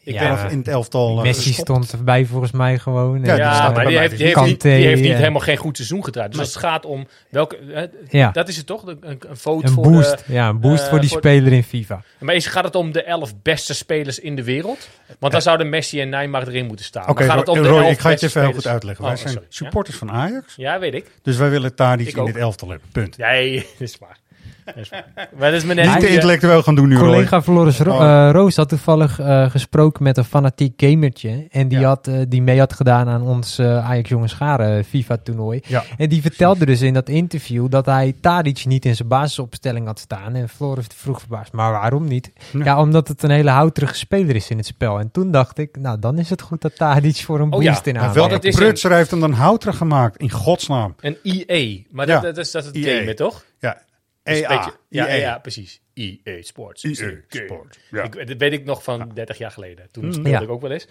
Ik Ja, in het elftal eh, Messi gestopt? stond erbij volgens mij gewoon. Ja, die Ja, maar die heeft, die niet. heeft, niet, die Kante, heeft niet eh, helemaal geen goed seizoen gedraaid. Dus als het gaat om welke... eh, Ja. Dat is het toch? Een, een, vote Een voor boost, de- ja, een boost voor die voor- speler in FIFA. Maar is, gaat het om de elf beste spelers in de wereld? Want dan zouden Messi en Neymar erin moeten staan. Oké, maar gaat het om de Roy, elf ik ga het je even heel goed uitleggen. Oh, Wij zijn sorry. supporters van Ajax, Ja, weet ik. dus wij willen Tadic in dit elftal hebben. Punt. Nee, dat is waar. Dat is waar. Maar dat is me net Niet te intellectueel gaan doen nu. Collega Floris Ro- Oh. eh, Roos had toevallig eh, gesproken met een fanatiek gamertje. En die, Ja. had, eh, die mee had gedaan aan ons Ajax Jonge Scharen FIFA-toernooi. Ja. En die vertelde dus in dat interview dat hij Tadic niet in zijn basisopstelling had staan. En Floris vroeg verbaasd, maar waarom niet? Ja. Ja. omdat het een hele houterige speler is in het spel. En toen dacht ik, nou dan is het goed dat Tadic voor een Oh boost ja, in aanmerking welke het is prutser heeft hem dan houterig gemaakt? In godsnaam. Een EA. Maar Ja. dat, dat is dat het EA. gamen, toch? Ja. Dus EA. ja, EA. ja, precies. EA Sports. EA. Sports, ja. Ik, dat weet ik nog van 30 jaar geleden. Toen Mm. speelde Ja. ik ook wel eens.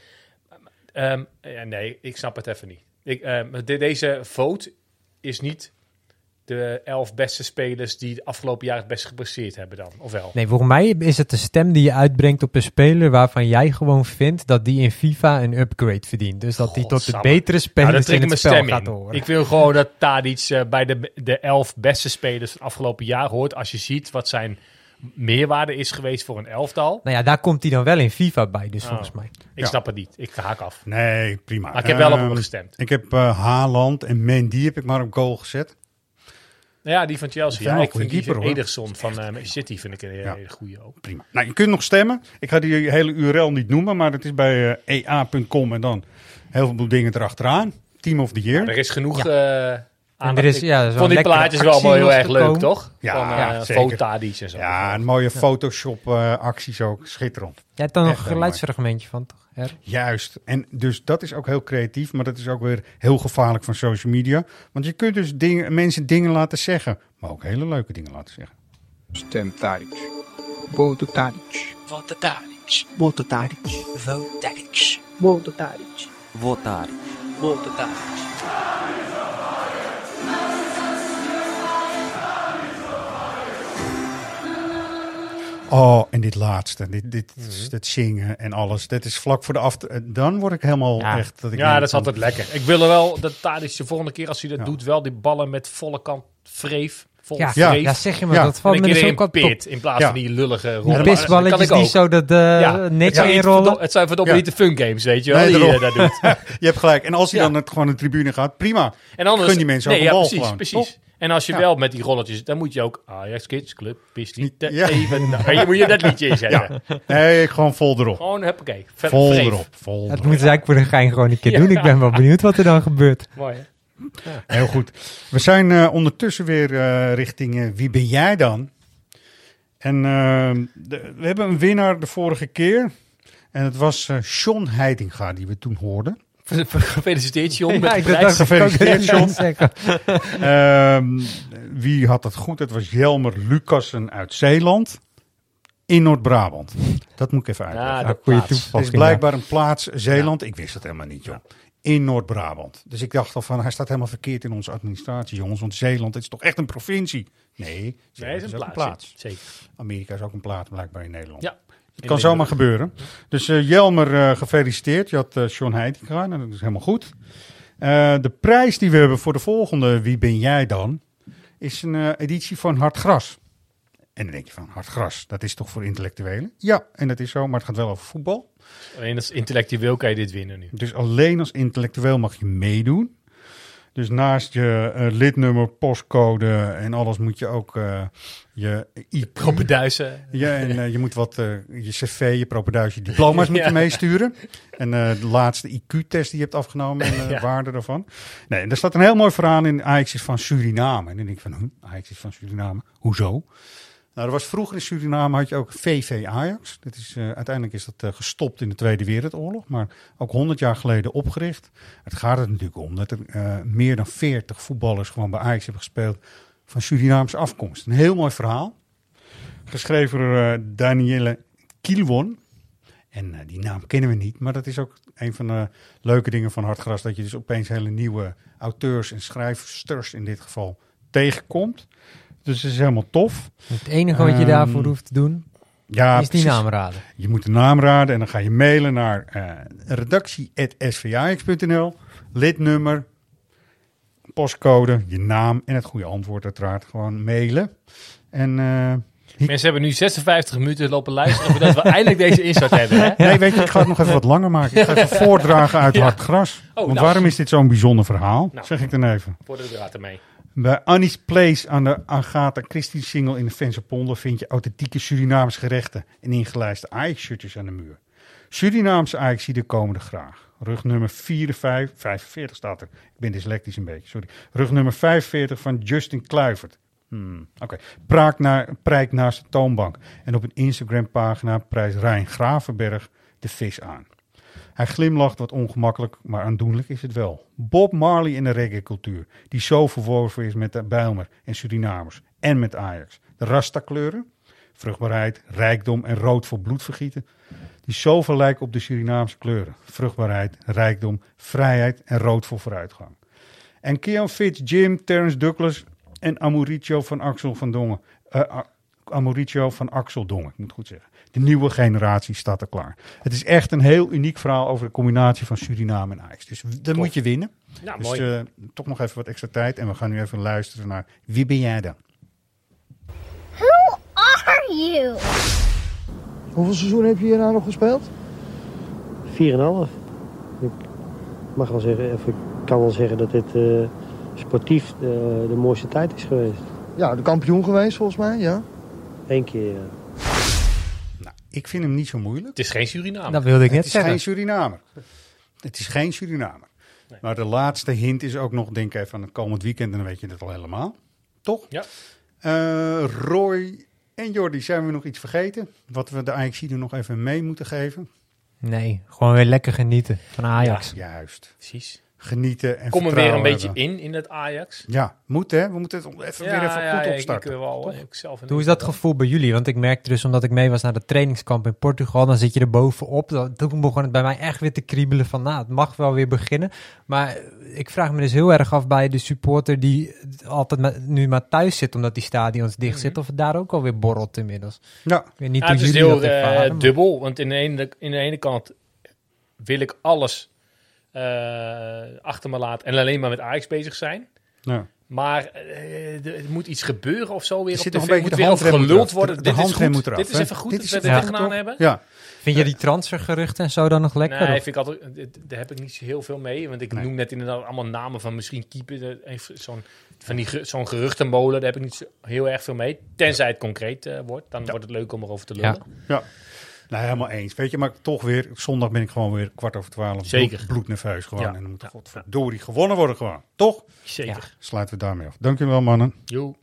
Ehm, ja, nee, ik snap het even niet. Ik, ehm, de- deze vote is niet de elf beste spelers die het afgelopen jaar het best gepresteerd hebben dan, of wel? Nee, volgens mij is het de stem die je uitbrengt op een speler waarvan jij gewoon vindt dat die in FIFA een upgrade verdient. Dus dat die tot de betere Nou, spelers in ik het mijn spel stem gaat in. horen. Ik wil gewoon dat Tadic eh, bij de, de elf beste spelers van het afgelopen jaar hoort. Als je ziet wat zijn meerwaarde is geweest voor een elftal. Nou ja, daar komt hij dan wel in FIFA bij, dus Oh. volgens mij. Ik Ja. snap het niet. Ik haak af. Nee, prima. Maar ik heb wel op Ehm, hem gestemd. Ik heb eh, Haaland en Mendy heb ik maar op goal gezet. Nou ja, die van Chelsea. Ja, ik vind die keeper, hoor. Ederson van eh, City vind ik een hele, Ja. hele goede ook. Prima. Nou, je kunt nog stemmen. Ik ga die hele URL niet noemen, maar het is bij eh, ea.com en dan heel veel dingen erachteraan. Team of the Year. Er is genoeg Ja. eh aan. er is, ik ja, zo'n vond die lekkere plaatjes wel allemaal heel erg leuk, toch? Ja, van ja, eh zeker. Fotadic en zo. Ja, een mooie Photoshop-acties ook. Schitterend. Jij hebt dan nog een geluidsfragmentje van, toch? Er? Juist. En dus dat is ook heel creatief, maar dat is ook weer heel gevaarlijk van social media. Want je kunt dus dingen, mensen dingen laten zeggen, maar ook hele leuke dingen laten zeggen. Stem Tadic. Voto Tadic. Voto Tadic. Voto Tadic. Vote Tadic. Voto Tadic. Votar. Voto Tadic. Oh, en dit laatste, dit, dit, dit zingen en alles, dit is vlak voor de af. Dan word ik helemaal Ja. echt. Dat ik Ja, dat is altijd lekker. Ik wil er wel dat Tadic de volgende keer als hij dat Ja. doet, wel die ballen met volle kant vreef. Vol Ja, Ja. vreef. ja, zeg je maar, Ja. dat valt een me keer dus pit in plaats Ja. van die lullige rollen. pisballetjes die zo dat uh, niet inrollen. Het zijn verdomme Ja. niet de fun games, weet je wel, Nee, die je dat doet. Je hebt gelijk. En als hij Ja. dan het, gewoon de tribune gaat, prima. En anders, Gun die mensen nee, ook ja, een bal precies, gewoon, precies. En als je Ja. wel met die rolletjes, dan moet je ook Ajax Kids Club, is niet te Ja. even. Nou, je moet je dat liedje inzetten. Nee, gewoon vol erop. Gewoon, huppakee. Ver- Vol vreef. erop. Vol Dat erop. moeten ze eigenlijk voor de gein gewoon een keer Ja. doen. Ik ben wel benieuwd wat er dan gebeurt. Mooi, hè? Heel goed. We zijn eh, ondertussen weer eh, richting eh, Wie ben jij dan? En eh, de- we hebben een winnaar de vorige keer. En het was eh John Heitinga die we toen hoorden. Gefeliciteerd, John. Ja, ik dacht Gefeliciteerd, dat John. dat. Ehm, wie had het goed? Het was Jelmer Lucassen uit Zeeland. In Noord-Brabant. Dat moet ik even uitleggen. Ja, plaats. Toevoeging. is blijkbaar een plaats, Zeeland. Ik wist het helemaal niet, joh. In Noord-Brabant. Dus ik dacht al van, hij staat helemaal verkeerd in onze administratie, jongens. Want Zeeland is toch echt een provincie? Nee, Nee, Zeeland is een ook plaats. Zeker. Amerika is ook een plaats, blijkbaar in Nederland. Ja. Het kan zomaar gebeuren. Dus eh, Jelmer, eh, gefeliciteerd. Je had eh Sean Heitinga, nou, dat is helemaal goed. De prijs die we hebben voor de volgende Wie ben jij dan? Is een editie van Hard Gras. En dan denk je van, Hard Gras, dat is toch voor intellectuelen? Ja, en dat is zo, maar het gaat wel over voetbal. Alleen als intellectueel kan je dit winnen nu. Dus alleen als intellectueel mag je meedoen. Dus naast je eh, lidnummer, postcode en alles moet je ook eh, je. Propenduizen. Ja, en eh, je moet wat, je cv, je propenduis, je diploma's moet je Ja. meesturen. En de laatste IQ-test die je hebt afgenomen en de Ja. waarde daarvan. Nee, en er staat een heel mooi verhaal in Ajax is van Suriname. En dan denk ik van, hm, Ajax is van Suriname, hoezo? Nou, er was vroeger in Suriname had je ook VV Ajax. Dat is, eh, uiteindelijk is dat eh, gestopt in de Tweede Wereldoorlog, maar ook 100 jaar geleden opgericht. Het gaat er natuurlijk om dat er eh, meer dan 40 voetballers gewoon bij Ajax hebben gespeeld van Surinaamse afkomst. Een heel mooi verhaal. Geschreven door Danielle Kielwon. En die naam kennen we niet, maar dat is ook een van de leuke dingen van Hartgras. Dat je dus opeens hele nieuwe auteurs en schrijfsters in dit geval tegenkomt. Dus het is helemaal tof. Het enige wat je Ehm, daarvoor hoeft te doen, Ja, is die precies. naam raden. Je moet de naam raden en dan ga je mailen naar eh redactie.svax.nl, lidnummer, postcode, je naam en het goede antwoord uiteraard. Gewoon mailen. En eh, Mensen hebben nu 56 minuten lopen luisteren voordat we eindelijk deze insert hebben. Hè? nee, weet je, ik ga het nog even wat langer maken. Ik ga even voordragen uit Ja. Hard Gras. Want nou. waarom is dit zo'n bijzonder verhaal? Nou. Zeg ik dan even. Voor de draad ermee. Bij Annie's Place aan de Agatha Christie single in de Vensterpolder vind je authentieke Surinaamse gerechten en ingelijste Ajax-shirtjes aan de muur. Surinaamse Ajaxiden komen er graag. Rugnummer 45, 45 staat er. Ik ben dyslectisch een beetje, sorry. Rugnummer 45 van Justin Kluivert. Hmm, Oké. Praak naar, Prijk naast de toonbank. En op een Instagram-pagina prijst Rijn Gravenberg de vis aan. Hij glimlacht wat ongemakkelijk, maar aandoenlijk is het wel. Bob Marley in de reggae-cultuur, die zo verworven is met de Bijlmer en Surinamers en met Ajax. De Rasta-kleuren, vruchtbaarheid, rijkdom en rood voor bloedvergieten, die zoveel lijken op de Surinaamse kleuren. Vruchtbaarheid, rijkdom, vrijheid en rood voor vooruitgang. En Keon Fitz, Jim, Terence Douglas en Amoricio van Axel van Dongen. Eh, A- Amoricio van Axel Dongen, ik moet goed zeggen. De nieuwe generatie staat er klaar. Het is echt een heel uniek verhaal over de combinatie van Suriname en Ajax. Dus dat moet je winnen. Ja, dus mooi. eh, toch nog even wat extra tijd. En we gaan nu even luisteren naar Wie ben jij dan? Who are you? Hoeveel seizoen heb je hier nou nog gespeeld? 4,5. Ik mag wel zeggen, of ik kan wel zeggen dat dit eh, sportief de, de mooiste tijd is geweest. Ja, de kampioen geweest volgens mij, ja. Eén keer, ja. Ik vind hem niet zo moeilijk. Het is geen Suriname. Dat wilde ik net Het is zeggen. geen Surinamer. Het is geen Surinamer. Maar de laatste hint is ook nog, denk even aan het komend weekend en dan weet je het al helemaal. Toch? Ja. Eh, Roy en Jordi, zijn we nog iets vergeten? Wat we de Ajax er nog even mee moeten geven? Nee, gewoon weer lekker genieten van Ajax. Juist. Precies. Genieten en Kom er weer een beetje in, in het Ajax. Ja, moet hè. We moeten het even weer even ja, goed ik- opstarten. Ik, wel, ik zelf Hoe is dat gevoel bij jullie? Want ik merkte dus, omdat ik mee was naar de trainingskamp in Portugal, dan zit je er bovenop. Dan- Toen begon het bij mij echt weer te kriebelen van, nou, het mag wel weer beginnen. Maar ik vraag me dus heel erg af bij de supporter die altijd maar- nu maar thuis zit, omdat die stadions dicht zitten, of het daar ook alweer borrelt inmiddels. Ja. Ik weet niet Ja, hoe het is heel eh, ervaren. dubbel, want in de, ene, in de ene kant wil ik alles achter me laten en alleen maar met Ajax bezig zijn. Ja. Maar eh, er moet iets gebeuren of zo weer Er op zit tv. nog een beetje moet de weer over geluld worden. De dit is goed. moet eraf, Dit is even goed Dit dat we dit gedaan hebben. Ja. Vind je die transfergeruchten en zo dan nog lekker? Nee, of? vind ik altijd, daar heb ik niet zo heel veel mee. Want ik noem net inderdaad allemaal namen van misschien keeper. eh, even Zo'n van die zo'n geruchtenmolen, daar heb ik niet zo heel erg veel mee. Tenzij het concreet eh, wordt, dan wordt het leuk om erover te lullen. Ja. Nou, helemaal eens. Weet je, maar toch weer, zondag ben ik gewoon weer kwart over twaalf. Zeker. Bloed, bloednerveus gewoon. Ja. En dan moet godverdorie gewonnen worden gewoon. Toch? Zeker. Sluiten we daarmee af. Dank jullie wel, mannen. Joe.